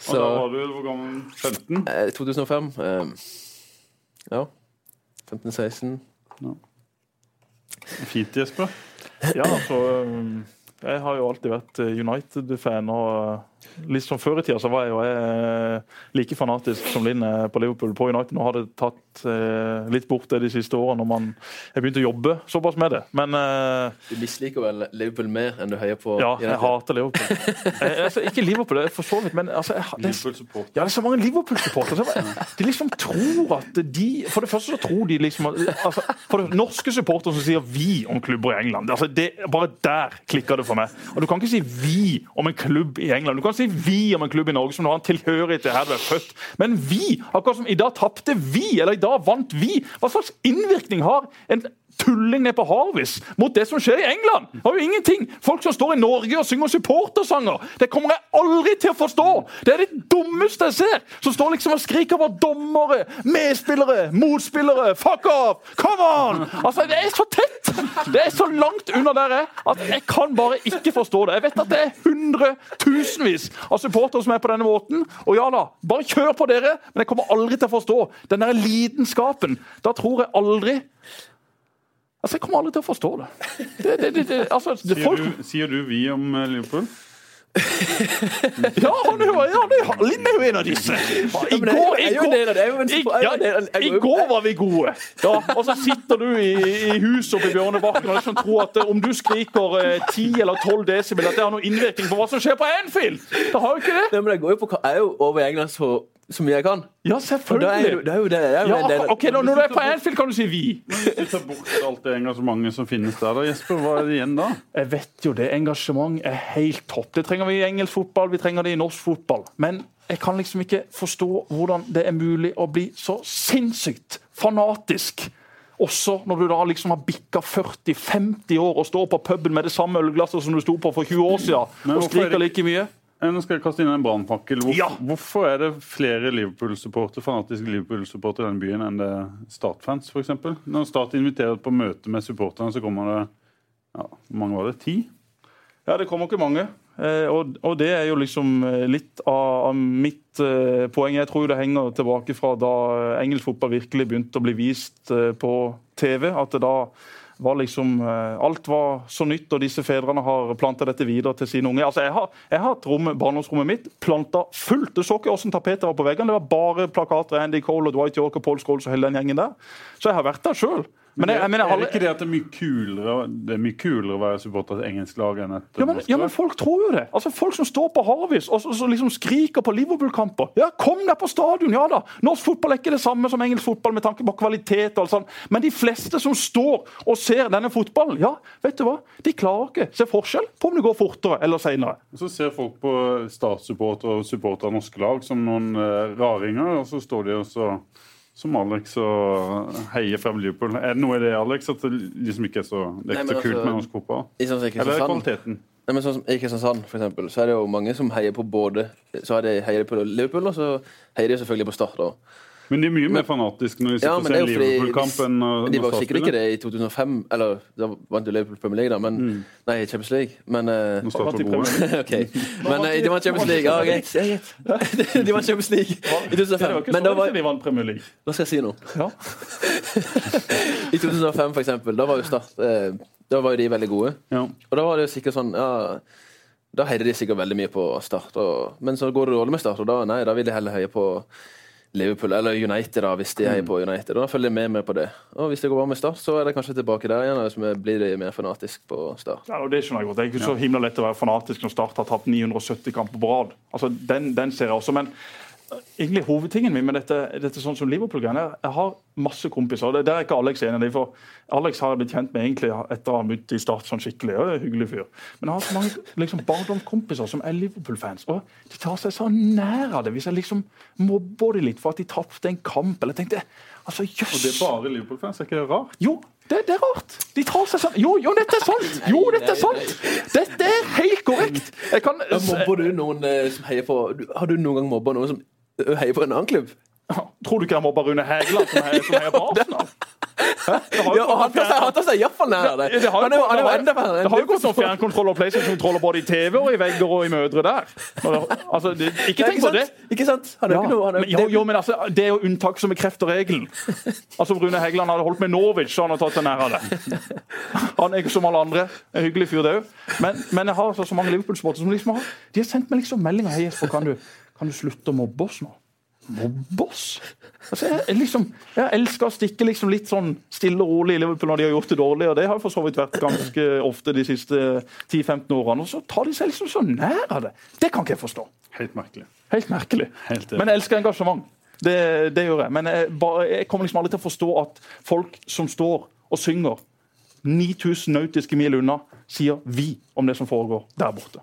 Og da var du hvor gammel? 15? eh, 2005 eh, Ja. 15-16. Fint, Jesper. Ja, altså Jeg har jo alltid vært eh, United-fan. og eh, Litt som Før i tida så var jeg jo eh, like fanatisk som Linn er på Liverpool. På United nå har det tatt eh, litt bort det de siste årene når man har begynt å jobbe såpass med det. Men eh, Du misliker vel Liverpool mer enn du heier på ja, United? jeg hater Liverpool. Jeg, *laughs* altså, ikke Liverpool, det er for så vidt, men altså, jeg, det, er- ja, det er så mange Liverpool-supportere. De liksom tror at de For det første så tror de liksom altså, For det norske supportere som sier 'vi' om klubber i England altså, det, Bare der klikker det for meg. Og Du kan ikke si 'vi' om en klubb i England. Du kan si 'vi' om en klubb i Norge som har en tilhørighet til her du er født. Men 'vi', akkurat som i dag tapte vi, eller i dag vant vi, hva slags innvirkning har en tulling ned på Harvis mot det som skjer i England. Det har jo ingenting. Folk som står i Norge og synger supportersanger. Det kommer jeg aldri til å forstå. Det er det dummeste jeg ser. Som står liksom og skriker over dommere, medspillere, motspillere. Fuck off! Come on! Altså, Det er så tett! Det er så langt unna der jeg at jeg kan bare ikke forstå det. Jeg vet at det er hundretusenvis av supportere som er på denne måten. Og ja da, bare kjør på dere, men jeg kommer aldri til å forstå den der lidenskapen. Da tror jeg aldri Altså, Jeg kommer aldri til å forstå det. det, det, det, det altså, det Sier folk, du, sier du vi om eh, Liverpool? *laughs* ja, han er jo ja, han er, Linn er jo en av disse. I går, i går, i, ja, I går var vi gode. Ja, og så sitter du i, i huset oppe i Bjørnebakken og liksom tror at eh, om du skriker eh, 10 eller 12 desibel, at det har noen innvirkning på hva som skjer på Anfield. Det har jo ikke det. Nei, men det går jo på, jeg er jo over i England så, så mye jeg kan. Ja, Og da er jo, selvfølgelig. er jo det. Ja, ok, når når du er på Anfield, kan du si vi. Hvis du tar bort alt det engasjementet som finnes der, da, Jesper, hva er det igjen da? Jeg vet jo det. Engasjement er helt topp. Det trenger vi i engelsk fotball, vi trenger det i norsk fotball. Men jeg kan liksom ikke forstå hvordan det er mulig å bli så sinnssykt fanatisk. Også når du da liksom har bikka 40-50 år og står på puben med det samme ølglasset som du sto på for 20 år siden, og er skriker like mye. Eh, Nå skal jeg kaste inn en brannfakkel. Hvor, Ja. Hvorfor er det flere Liverpool-supportere fanatiske Liverpool-supportere i denne byen enn det er Start-fans, f.eks.? Når Start inviterer på møte med supporterne, så kommer det ja, Hvor mange var det? Ti? Ja, det kommer ikke mange. Eh, og, og det er jo liksom eh, litt av, mitt poeng. Jeg tror det henger tilbake fra da engelsk fotball virkelig begynte å bli vist på TV. At det da var liksom eh, Alt var så nytt, og disse fedrene har planta dette videre til sine unge. Altså, Jeg har, jeg har rom, barndomsrommet mitt planta fullt. Du så ikke hvordan tapetet var på veggene. Det var bare plakater Andy Cole og Dwight York og Paul Scholes og hele den gjengen der. Så jeg har vært der sjøl. Men jeg, jeg mener, er det ikke det at det er mye kulere, det er mye kulere å være supporter til engelsk lag enn et Ja men, ja, men folk tror jo det. Altså Folk som står på Harvis og og, og liksom skriker på Liverpool-kamper. Ja, Kom deg på stadion! Ja da! Norsk fotball er ikke det samme som engelsk fotball med tanke på kvalitet. og alt sånt. Men de fleste som står og ser denne fotballen, ja, vet du hva? De klarer ikke se forskjell på om det går fortere eller seinere. Så ser folk på Start-supportere og supporter av norske lag som noen eh, raringer, og så står de og så som Alex og heier frem Liverpool. Er det noe i det, Alex, at det liksom ikke er så, det er ikke Nei, så kult altså- med norsk fotball? Sånn Eller er det kvaliteten? Nei, men sånn som i Kristiansand for eksempel, så er det jo mange som heier på både Så heier de på Liverpool, og så heier de selvfølgelig på Start. da. Men de er mye mer fanatiske når de sitter Ja, og ser er Liverpool-kamp enn når De var sikkert ikke det i 2005, eller da vant jo Liverpool Premier League, da, men Nei, Champions League. Men uh, Nå starter Vant var i gode. OK. Men eh, de vant Champions League. Ja, greit. Ja, greit. *laughs* De vant Champions League i Det var 2005. ikke Men da var de vant Premier League. Hva skal jeg si nå? Ja. *laughs* I 2005, for eksempel, da var jo Start eh, Da var jo de veldig gode. Ja. Og da var det jo sikkert sånn ja, Da heide de sikkert veldig mye på Start. Og, men så går det dårlig med Start, og da, nei, da vil de heller heie på Liverpool eller United, da, hvis de heier på United. Da følger de med meg på det. Og hvis det går bra med Start, så er det kanskje tilbake der igjen. Hvis vi blir mer fanatisk på Start. Ja, og Det skjønner jeg godt. Det er ikke så himla lett å være fanatisk når Start har tapt 970 kamper på rad. Altså, den, den ser jeg også. Men egentlig hovedtingen min med dette, dette sånn som Liverpool-greiene er Jeg har masse kompiser. det, Der er ikke Alex enig. i, for Alex har jeg blitt kjent med egentlig etter å ha møtt i Start sånn skikkelig. og det er en hyggelig fyr. Men jeg har så mange liksom, barndomskompiser som er Liverpool-fans. Og de tar seg så nær av det hvis jeg liksom mobber dem litt for at de tapte en kamp. eller tenkte altså, jøss. Og det er bare Liverpool-fans, er ikke det rart? Jo, det, det er rart. De tar seg sånn Jo, jo, dette er sant! Jo, dette er sant! Dette er helt korrekt! Jeg kan Mobber du noen eh, som heier på Har du noen gang mobba noen som *laughs* heier på en annen klubb? Tror du ikke han mobber Rune Hægeland, som heier som på Arsenal? *laughs* Hæ? Det har jo Ja, og han tar seg, iallfall nær det. det har Han jo, han er jo enda verre det har jo gått Liverpool. fjernkontroll og PlayStation-kontroller både i TV og i vegger og i mødre der. Altså, det, ikke tenk på det. Ikke sant? Han er jo Ja, ikke noe han er, jo, jo, men altså, Det er jo unntak som bekrefter regelen. Altså, Rune Hægeland hadde holdt med Norwich, så han har tatt seg nær av det. Han er ikke som alle andre. En hyggelig fyr, det òg. Men, men jeg har altså så mange Liverpool-sportere som liksom har De har sendt meg liksom meldinger. Hei, Jesper, kan du, kan du slutte å mobbe oss nå? Mobbe oss? Altså, jeg, liksom, jeg elsker å stikke liksom litt sånn stille og rolig i Liverpool når de har gjort det dårlig, og det har for så vidt vært ganske ofte de siste 10-15 årene. Og så tar de seg liksom så nær av det. Det kan ikke jeg forstå. Helt merkelig. Helt merkelig. Helt. Men jeg elsker engasjement. Det, det gjør jeg. Men jeg, bare, jeg kommer liksom aldri til å forstå at folk som står og synger 9000 nautiske mil unna, sier 'vi' om det som foregår der borte.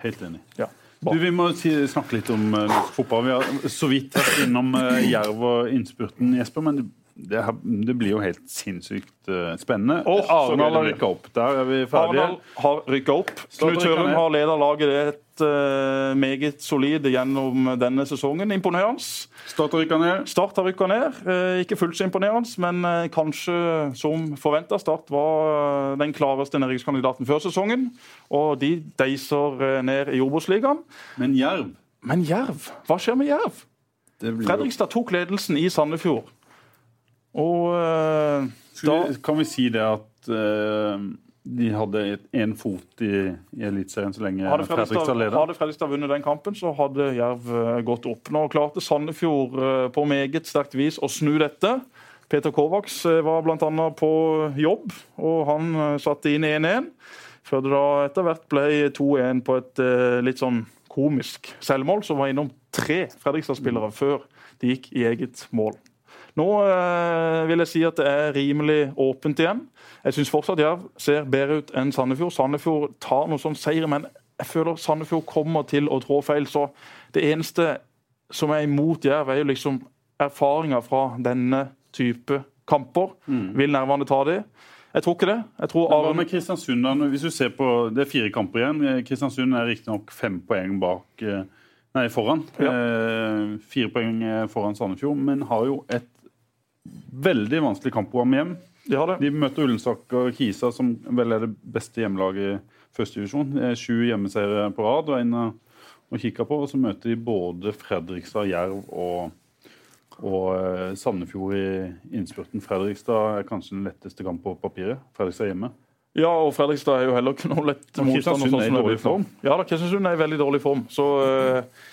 Helt enig. Ja. Du, vi må snakke litt om uh, norsk fotball. Vi har så vidt vært innom uh, Jerv og innspurten, Jesper. Men det, det, det blir jo helt sinnssykt uh, spennende. Oh, Arendal har rykka opp. Der er vi ferdige. Arendal har rykka opp. Knut Tørum har leda laget eh, meget solid gjennom denne sesongen. Imponerende. Start rykka ned. Start har rykka ned. Uh, ikke fullt så imponerende, men uh, kanskje som forventa. Start var den klareste næringskandidaten før sesongen. Og de deiser ned i Obos-ligaen. Men Jerv Men Jerv, hva skjer med Jerv? Fredrikstad tok ledelsen i Sandefjord. Og da vi, Kan vi si det at uh, de hadde én fot i, i Eliteserien så lenge Hadde Fredrikstad leder? hadde Fredrikstad vunnet den kampen, så hadde Jerv eh, gått opp. Nå klarte Sandefjord eh, på meget sterkt vis å snu dette. Peter Kovacs eh, var bl.a. på jobb, og han satte inn 1-1. Før det da etter hvert ble 2-1 på et litt sånn komisk selvmål, som var innom tre Fredrikstad-spillere før de gikk i eget mål. Nå eh, vil jeg si at det er rimelig åpent igjen. Jeg syns fortsatt Jerv ser bedre ut enn Sandefjord. Sandefjord tar noe sånn seier, men jeg føler Sandefjord kommer til å trå feil. Så det eneste som er imot Jerv, er jo liksom erfaringer fra denne type kamper. Vil nervene ta de? Jeg tror ikke det. Jeg tror Aron... Hva med Kristiansund? da? Hvis du ser på, Det er fire kamper igjen. Kristiansund er riktignok fem poeng bak eh, Nei, foran. Eh, fire poeng eh, foran Sandefjord, men har jo et veldig vanskelig kampprogram hjem. De har det. De møter Ullensaker Kisa, som vel er det beste hjemmelaget i første divisjon. Det er Sju hjemmeseiere på rad og en å kikke på. Og så møter de både Fredrikstad, Jerv og, og eh, Sandefjord i innspurten. Fredrikstad er kanskje den letteste kamp på papiret. Fredrikstad hjemme. Ja, og Fredrikstad er jo heller ikke noe lett motstander. Kristiansund er i dårlig form. for. Ja, da, Kristiansund er i veldig dårlig form. Så eh,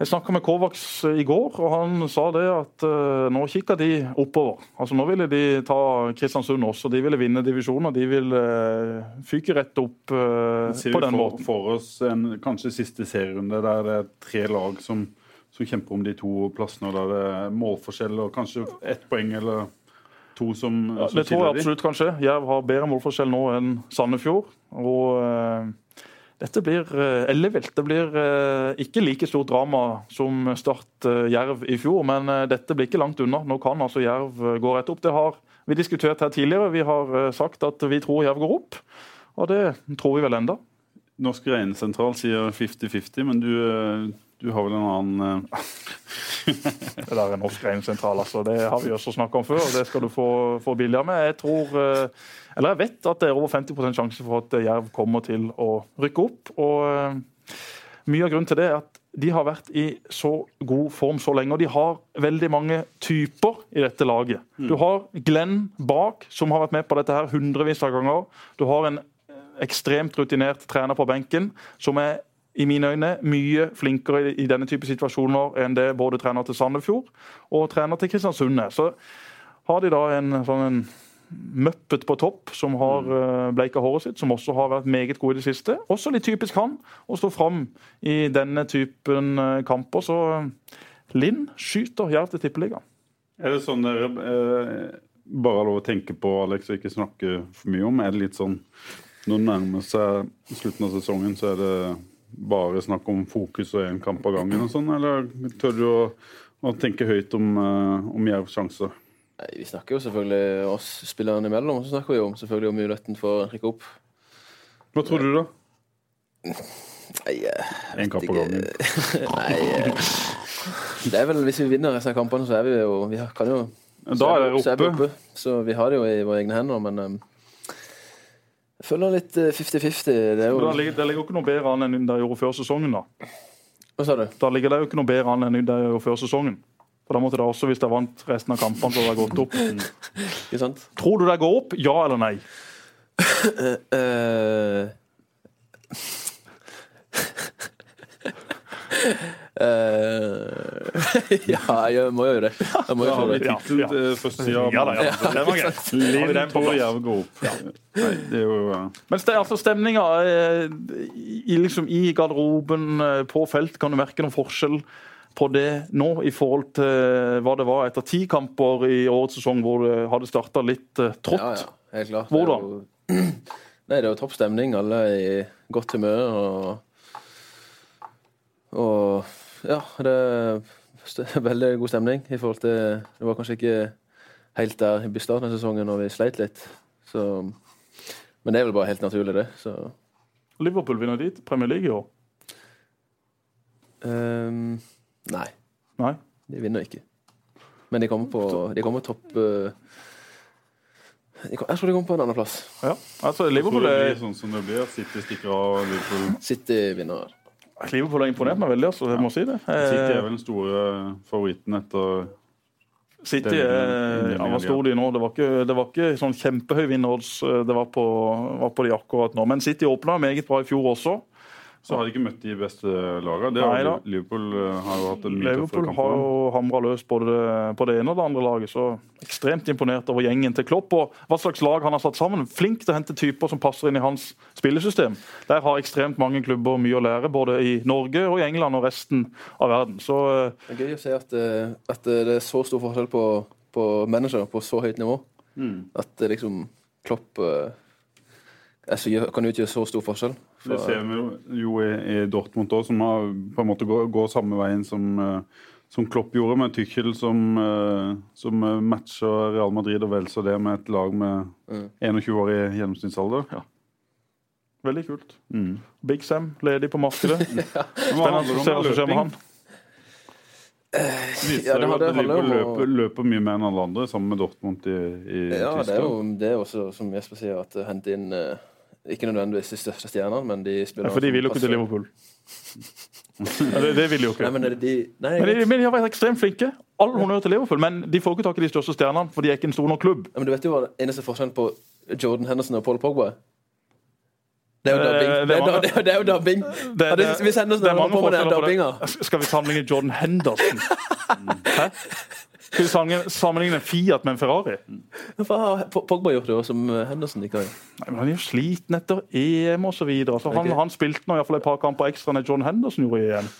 Jeg snakka med Kovacs eh, i går, og han sa det at eh, nå kikker de oppover. Altså Nå ville de ta Kristiansund også. De ville vinne divisjonen, og de vil uh, fyke rett opp uh, på den for, måten. for oss en kanskje siste serierunde der det er tre lag som, som kjemper om de to plassene, og der det er målforskjell og kanskje ett poeng eller to som, Ja, som det tror jeg absolutt kan skje. Jerv har bedre målforskjell nå enn Sandefjord. Og eh, dette blir ellevilt. Det blir eh, ikke like stort drama som Start eh, Jerv i fjor, men eh, dette blir ikke langt unna. Nå kan altså Jerv eh, gå rett opp. Det har vi diskutert her tidligere. Vi har eh, sagt at vi tror Jerv går opp, og det tror vi vel enda. Norsk regnesentral sier 50-50, men du, eh, Du har vel en annen. *laughs* Det der er norsk regnsentral, altså. Det har vi også snakka om før. og Det skal du få, få billigere med. Jeg tror Eller jeg vet at det er over 50% sjanse for at Jerv kommer til å rykke opp. og uh, Mye av grunnen til det er at de har vært i så god form så lenge. Og de har veldig mange typer i dette laget. Mm. Du har Glenn bak, som har vært med på dette her hundrevis av ganger. Du har en ekstremt rutinert trener på benken, som er i mine øyne mye flinkere i denne type situasjoner enn det både trener til Sandefjord og trener til Kristiansund er. Så har de da en sånn en Muppet på topp, som har uh, bleika håret sitt, som også har vært meget god i det siste. Også litt typisk han å stå fram i denne typen uh, kamper. Så uh, Linn skyter Jerv til tippeligaen. Er det sånn dere eh, bare har lov å tenke på Alex og ikke snakke for mye om? Er det litt sånn når det nærmer seg slutten av sesongen, så er det bare snakk om fokus og én kamp av gangen og sånn, eller tør du å, å tenke høyt om, uh, om Jervs sjanser? Vi snakker jo selvfølgelig oss spillerne imellom, så snakker vi jo selvfølgelig om muligheten for å rykke opp. Hva tror du, da? Nei En kamp på gangen? *laughs* Nei Det er vel Hvis vi vinner resten av kampene, så er vi jo Vi kan jo Da er det oppe. oppe. Så vi har det jo i våre egne hender, men um, jeg føler litt 50-50. Eh, det, jo... ligger, det ligger ikke noe bedre an enn det gjorde før sesongen. Da Hva sa du? Da ligger det jo ikke noe bedre an enn det gjorde før sesongen. For da måtte det også, Hvis de vant resten av kampene, så hadde det gått opp. *laughs* Mm. sant? Tror du det går opp? Ja eller nei? uh, *laughs* *laughs* ja, jeg må jo det. Jeg må jo ja, det. Tittelen ja. første sida. Ja da, ja. Den var greit. Linn tror Jerv. Ja. Nei, det er jo. Mens det er altså stemninga eh, i, liksom, i garderoben, eh, på felt, kan du merke noen forskjell på det nå i forhold til hva det var etter ti kamper i årets sesong, hvor det hadde starta litt uh, trått? Ja, ja, helt klart. Hvordan? Det er jo, *clears throat* nei, det er jo topp stemning. Alle er i godt humør. og og ja, det er *laughs* veldig god stemning i forhold til Det var kanskje ikke helt der i starten av sesongen når vi sleit litt. Så, men det er vel bare helt naturlig, det. Så. Liverpool vinner dit Premier League i år? Um, nei. nei. De vinner ikke. Men de kommer på De kommer topp uh, jeg tror de kommer på en andreplass. Ja, altså Liverpool er sånn som det blir. City stikker av Liverpool. City vinner. Liverpool har imponert meg veldig, altså, jeg må si det. City er vel den store favoritten etter City er, ja, var stor de nå? Det var ikke, det var ikke sånn kjempehøy vinnerodds eh, det var på, var på de akkurat nå. Men City åpna meget bra i fjor også. Så har de ikke møtt de beste lagene. Det har Liverpool eh, har jo hatt en mye Liverpool har jo hamra løs både på det ene og det andre laget. Så ekstremt imponert over gjengen til Klopp og hva slags lag han har satt sammen. Flink til å hente typer som passer inn i hans spillesystem. Der har ekstremt mange klubber mye å lære, både i Norge og i England og resten av verden. Så, eh, det er gøy å se at, eh, at det er så stor forskjell på, på manager på så høyt nivå. Mm. At liksom Klopp altså, kan utgjøre så stor forskjell. For... Det ser vi jo i, i Dortmund òg, som har på en måte går, går samme veien som, uh, som Klopp gjorde, med Tychel som, uh, som matcher Real Madrid og vel så det med et lag med mm. 21 år i gjennomsnittsalder. Ja. Veldig kult. Mm. Big Sam ledig på markedet. *laughs* ja. Spennende å se hva som skjer med han. Viser ja, det at Liverpool løper, løper, mye mer enn alle andre, sammen med Dortmund i, i ja, Tyskland. Det er jo det er også, som Jesper sier, at hente inn uh, ikke nødvendigvis de største stjernene, men de spiller ja, For de vil jo ikke til Liverpool. ja, det, det vil de jo ikke. Nei, men, de, nei, men, de, men, de, har vært ekstremt flinke. All honnør til Liverpool, men de får ikke tak i de største stjernene, for de er ikke en stor nok klubb. Ja, men du vet jo hva eneste forskjellen på Jordan Henderson og Paul Pogba det er jo dubbing. Eh, det er, er, det er jo dubbing. Hvis Henderson holder på med den dubbinga Skal vi sammenligne Jordan Henderson? *laughs* Hæ? Skal vi sammenligne Fiat med en Ferrari? Hva har Pogba gjort det som Henderson ikke har gjort? Han er jo sliten etter EM osv. Altså, okay. han, han spilte nå i hvert fall et par kamper ekstra enn John Henderson gjorde i EM.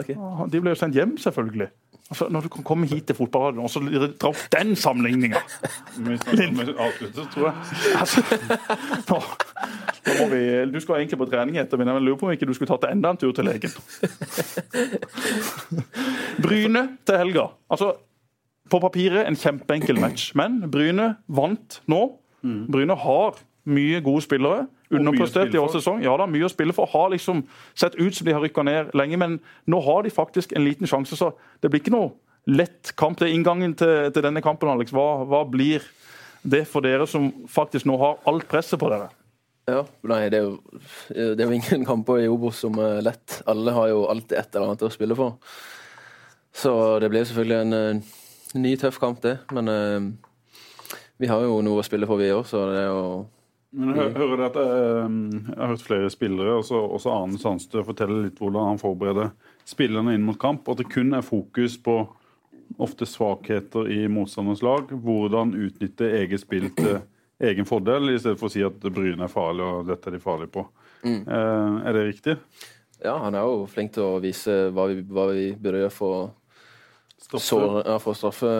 Okay. De ble jo sendt hjem, selvfølgelig. Altså, når du kan komme hit til fotballradioen og så dra opp den sammenligninga altså, Du skal egentlig på trening etter, men jeg lurer på om ikke du skulle tatt enda en tur til legen. Bryne til helga. Altså, på papiret en kjempeenkel match, men Bryne vant nå. Mm. Bryne har mye gode spillere. Underprestert i årets sesong. Ja da, mye å spille for. Har liksom sett ut som de har rykka ned lenge, men nå har de faktisk en liten sjanse. Så det blir ikke noe lett kamp. Det er inngangen til, til denne kampen, Alex. Hva, hva, blir det for dere som faktisk nå har alt presset på dere? Ja, nei, det er jo, det er jo ingen kamper i Obos som er lett. Alle har jo alltid et eller annet å spille for. Så det blir selvfølgelig en, en ny, tøff kamp, det. Men uh, vi har jo noe å spille for, vi òg, så det er jo men jeg hører at jeg, eh, jeg har hørt flere spillere, også, også Arne Sandstø, fortelle litt hvordan han forbereder spillerne inn mot kamp. At det kun er fokus på ofte svakheter i motstanders lag. Hvordan utnytte eget spill til egen fordel, i stedet for å si at Bryne er farlig og dette er de farlige på. Mm. Eh, er det riktig? Ja, han er jo flink til å vise hva vi, hva vi burde gjøre for, ja, for å straffe,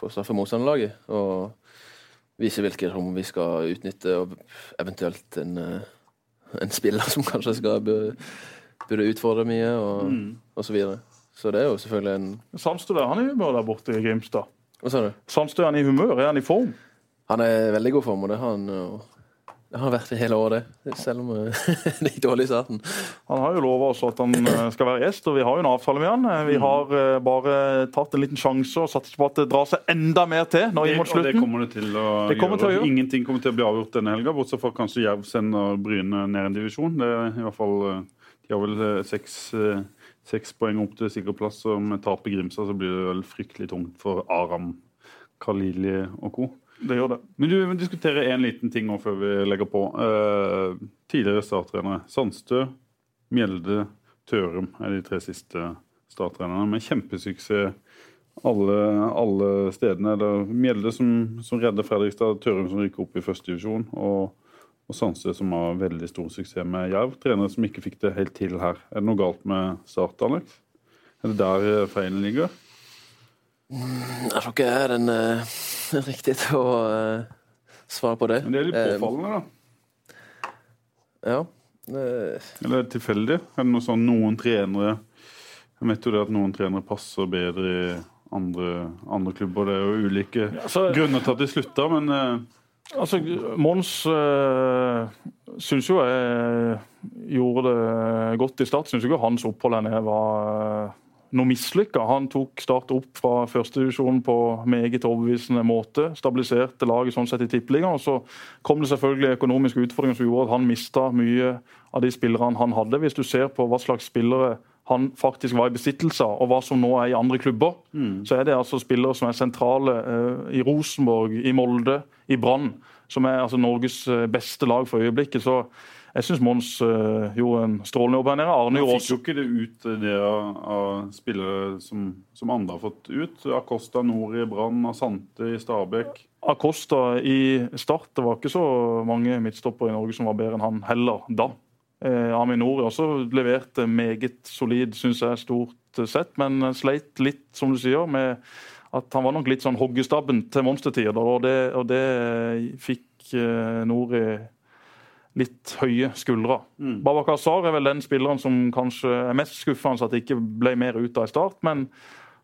for straffe motstanderlaget. Og vise hvilke rom vi skal utnytte, og eventuelt en, eh, en spiller *laughs* som kanskje skal burde utfordre mye, og, mm. og så videre. Så det er jo selvfølgelig en Sandstø han er i humør der borte i Grimstad. Hva sa du? Sandstø er han i humør? Er han i form? Han er i veldig god form, og det har han, det har vært i hele året, selv om eh, *laughs* det gikk dårlig i starten. Han har jo lova oss at han eh, skal være gjest, og vi har jo en avtale med han. Vi mm. har bare tatt en liten sjanse og satser på at det drar seg enda mer til nå mot slutten. Og det kommer det til å, det gjøre. Til å gjøre. Ingenting kommer til å bli avgjort denne helga, bortsett fra kanskje Jerv sender Bryne ned en divisjon. Det er i hvert fall, eh, De har vel seks, seks poeng opp til sikker plass, og med tap i Grimstad så blir det vel fryktelig tungt for Aram, Khalili og co. Det gjør det. Men du vil diskutere én liten ting før vi legger på. Eh, tidligere starttrenere. Sandstø, Mjelde, Tørum er de tre siste starttrenerne med kjempesuksess alle, alle stedene. Det er Mjelde som, som redder Fredrikstad, Tørum som rykker opp i førstedivisjon, og, og Sandstø som har veldig stor suksess med Jerv. Trenere som ikke fikk det helt til her. Er det noe galt med Start, Alex? Er det der eh, feilen ligger? Mm, jeg tror ikke jeg er den uh, *laughs* riktige til å uh, svare på det. Men det er litt eh, påfallende, da. Ja. Eller er det tilfeldig? Er det noe sånn noen trenere Jeg vet jo det at noen trenere passer bedre i andre, andre klubber. Det er jo ulike ja, så, grunner til at de slutta, men Altså, Mons uh, syns jo jeg gjorde det godt i start. Syns ikke hans opphold her nede var noe mislykka. Han tok Start opp fra førstedivisjon på meget overbevisende måte. Stabiliserte laget sånn sett i tippeligaen. Så kom det selvfølgelig økonomiske utfordringer som gjorde at han mista mye av de spillerne han hadde. Hvis du ser på hva slags spillere han faktisk var i besittelse av, og hva som nå er i andre klubber, mm. så er det altså spillere som er sentrale uh, i Rosenborg, i Molde, i Brann. Som er altså Norges eh, beste lag for øyeblikket. så jeg syns Mons uh, gjorde en strålende jobb her nede. Arne gjorde også fikk jo ikke det ut det av, av spillere som, som, andre har fått ut. Acosta Nord i Brann, Asante i Stabæk. Acosta i Start. Det var ikke så mange midtstoppere i Norge som var bedre enn han heller da. Eh, Aminor også leverte meget solid, syns jeg, stort sett, men sleit litt, som du sier, med at han var nok litt sånn hoggestabben til monstertider. Og det, og det fikk eh, Nori litt høye skuldre. Mm. Babakar Sar er vel den spilleren som kanskje er mest skuffende at det ikke ble mer ut av i start. Men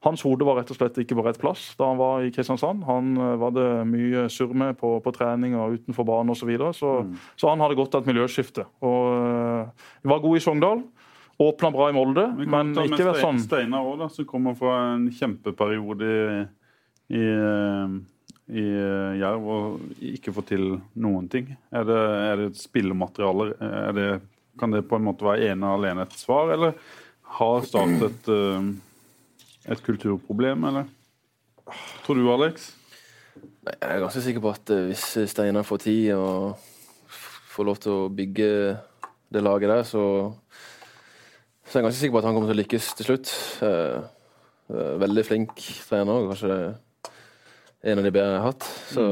hans hode var rett og slett ikke på rett plass da han var i Kristiansand. Han uh, var det mye surr med på, på, trening og utenfor banen osv. Så, videre, så, mm. så han hadde godt av et miljøskifte. Og uh, var god i Sogndal. Åpna bra i Molde, men ikke vært sånn Steinar òg, som kommer fra en kjempeperiode i, i uh i eh, Jerv og ikke få til noen ting? Er det, er det spillematerialer? Er det, kan det på en måte være ene og alene et svar, eller har Start et, eh, et kulturproblem, eller? Tror du, Alex? Jeg er ganske sikker på at eh, hvis Steinar får tid og får lov til å bygge det laget der, så, så er jeg ganske sikker på at han kommer til å lykkes til slutt. Veldig flink trener. Kanskje en av de bedre jeg har hatt. Så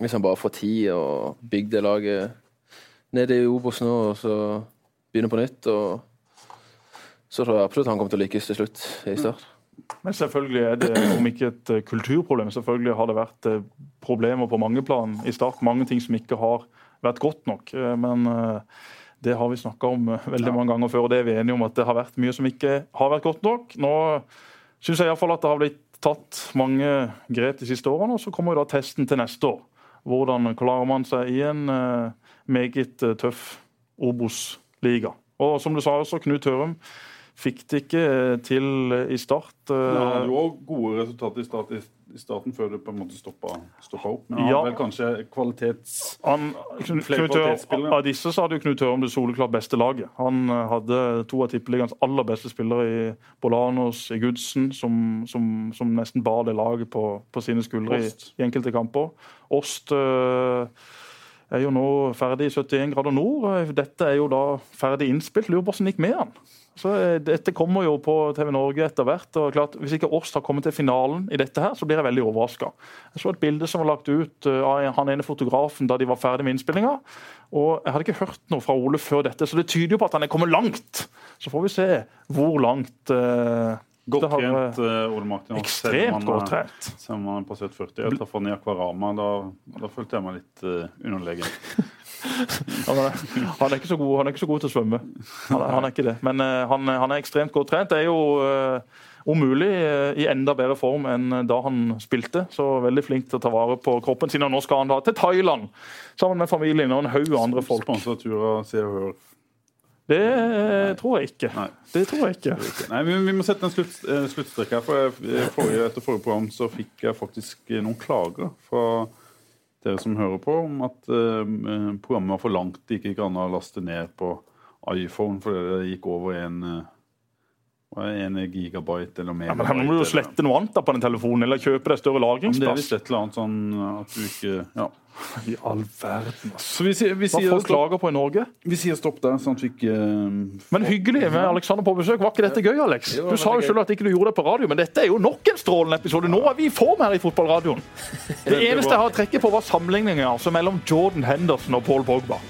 hvis han bare får tid og bygger det laget ned i Obos nå, og så begynner på nytt, og så tror jeg absolutt han kommer til å lykkes til slutt i start. Men selvfølgelig er det, om ikke et eh, kulturproblem, selvfølgelig har det vært eh, problemer på mange plan i start. Mange ting som ikke har vært godt nok. Eh, men det har vi snakka om veldig mange ganger før, og det er vi enige om at det har vært mye som ikke har vært godt nok. Nå syns jeg iallfall at det har blitt tatt mange grep de siste årene. og Så kommer da testen til neste år. hvordan klarer man seg i en meget tøff Obos-liga. Og som du sa også, Knut Hørum fikk det ikke til i start. Ja, han hadde jo gode resultater i start i starten før det på en måte stoppa, stoppa opp. Men han ja. vel kanskje kvalitets... Han, flere kvalitetsspillere. Av disse så hadde jo Knut Hørum det soleklart beste laget. Han eh, hadde to av tippeligaens aller beste spillere i Bolanos, i Gudsen, som, som, som, nesten bar det laget på, på sine skuldre i, i, enkelte kamper. Ost øh, er jo nå ferdig i 71 grader nord. Dette er jo da ferdig innspilt. Lurer på hvordan det gikk med han. Så eh, Dette kommer jo på TV Norge etter hvert. og klart, Hvis ikke Årst har kommet til finalen i dette, her, så blir jeg veldig overraska. Jeg så et bilde som var lagt ut eh, av han ene fotografen da de var ferdig med innspillinga. Og jeg hadde ikke hørt noe fra Ole før dette, så det tyder jo på at han er kommet langt. Så får vi se hvor langt uh, Godt trent uh, Ole Martin. Ekstremt godt trent. Selv om han har passert 40. Jeg traff han i Akvarama. Da, da følte jeg meg litt uh, underlegen. *laughs* *laughs* han, er, han, er, god, han er ikke så god til å svømme. Han er, han er ikke det. Men uh, han, han, er ekstremt godt trent. Det er jo uh, om i enda bedre form enn da han spilte. Så veldig flink til å ta vare på kroppen sin. Og nå skal han da til Thailand sammen med familien og en haug andre folk. Sponsa tur av Se og Hør det Nei. tror jeg ikke. Nei. Det tror jeg ikke. Nei, vi, vi må sette en slutt, eh, sluttstrek her. for forrige, Etter forrige program så fikk jeg faktisk noen klager fra dere som hører på, om at eh, programmet var for langt. Det gikk ikke an å laste ned på iPhone fordi det gikk over en uh, en gigabyte eller mer. Ja, men Her må du jo slette noe annet da på den telefonen, eller kjøpe deg større lagringsplass. det er visst et eller annet sånn at du ikke ja. I all verden, altså. Vi, vi Hva folk klager på i Norge? Vi sier stopp der. sånn at vi ikke... Uh, men hyggelig med Alexander på besøk. Var ikke dette gøy, Alex? Jo, du sa jo selv at ikke du gjorde det på radio, men dette er jo nok en strålende episode. Nå er vi i form her i fotballradioen. *laughs* Det eneste jeg har å trekke på, var sammenligninger altså, mellom Jordan Henderson og Paul Pogba.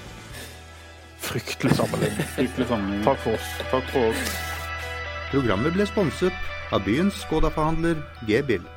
Fryktelig sammenligning. *laughs* Fryktelig sammenligning. Takk for oss. Takk for oss. Programmet ble sponset av byens Skoda-forhandler G-Bill.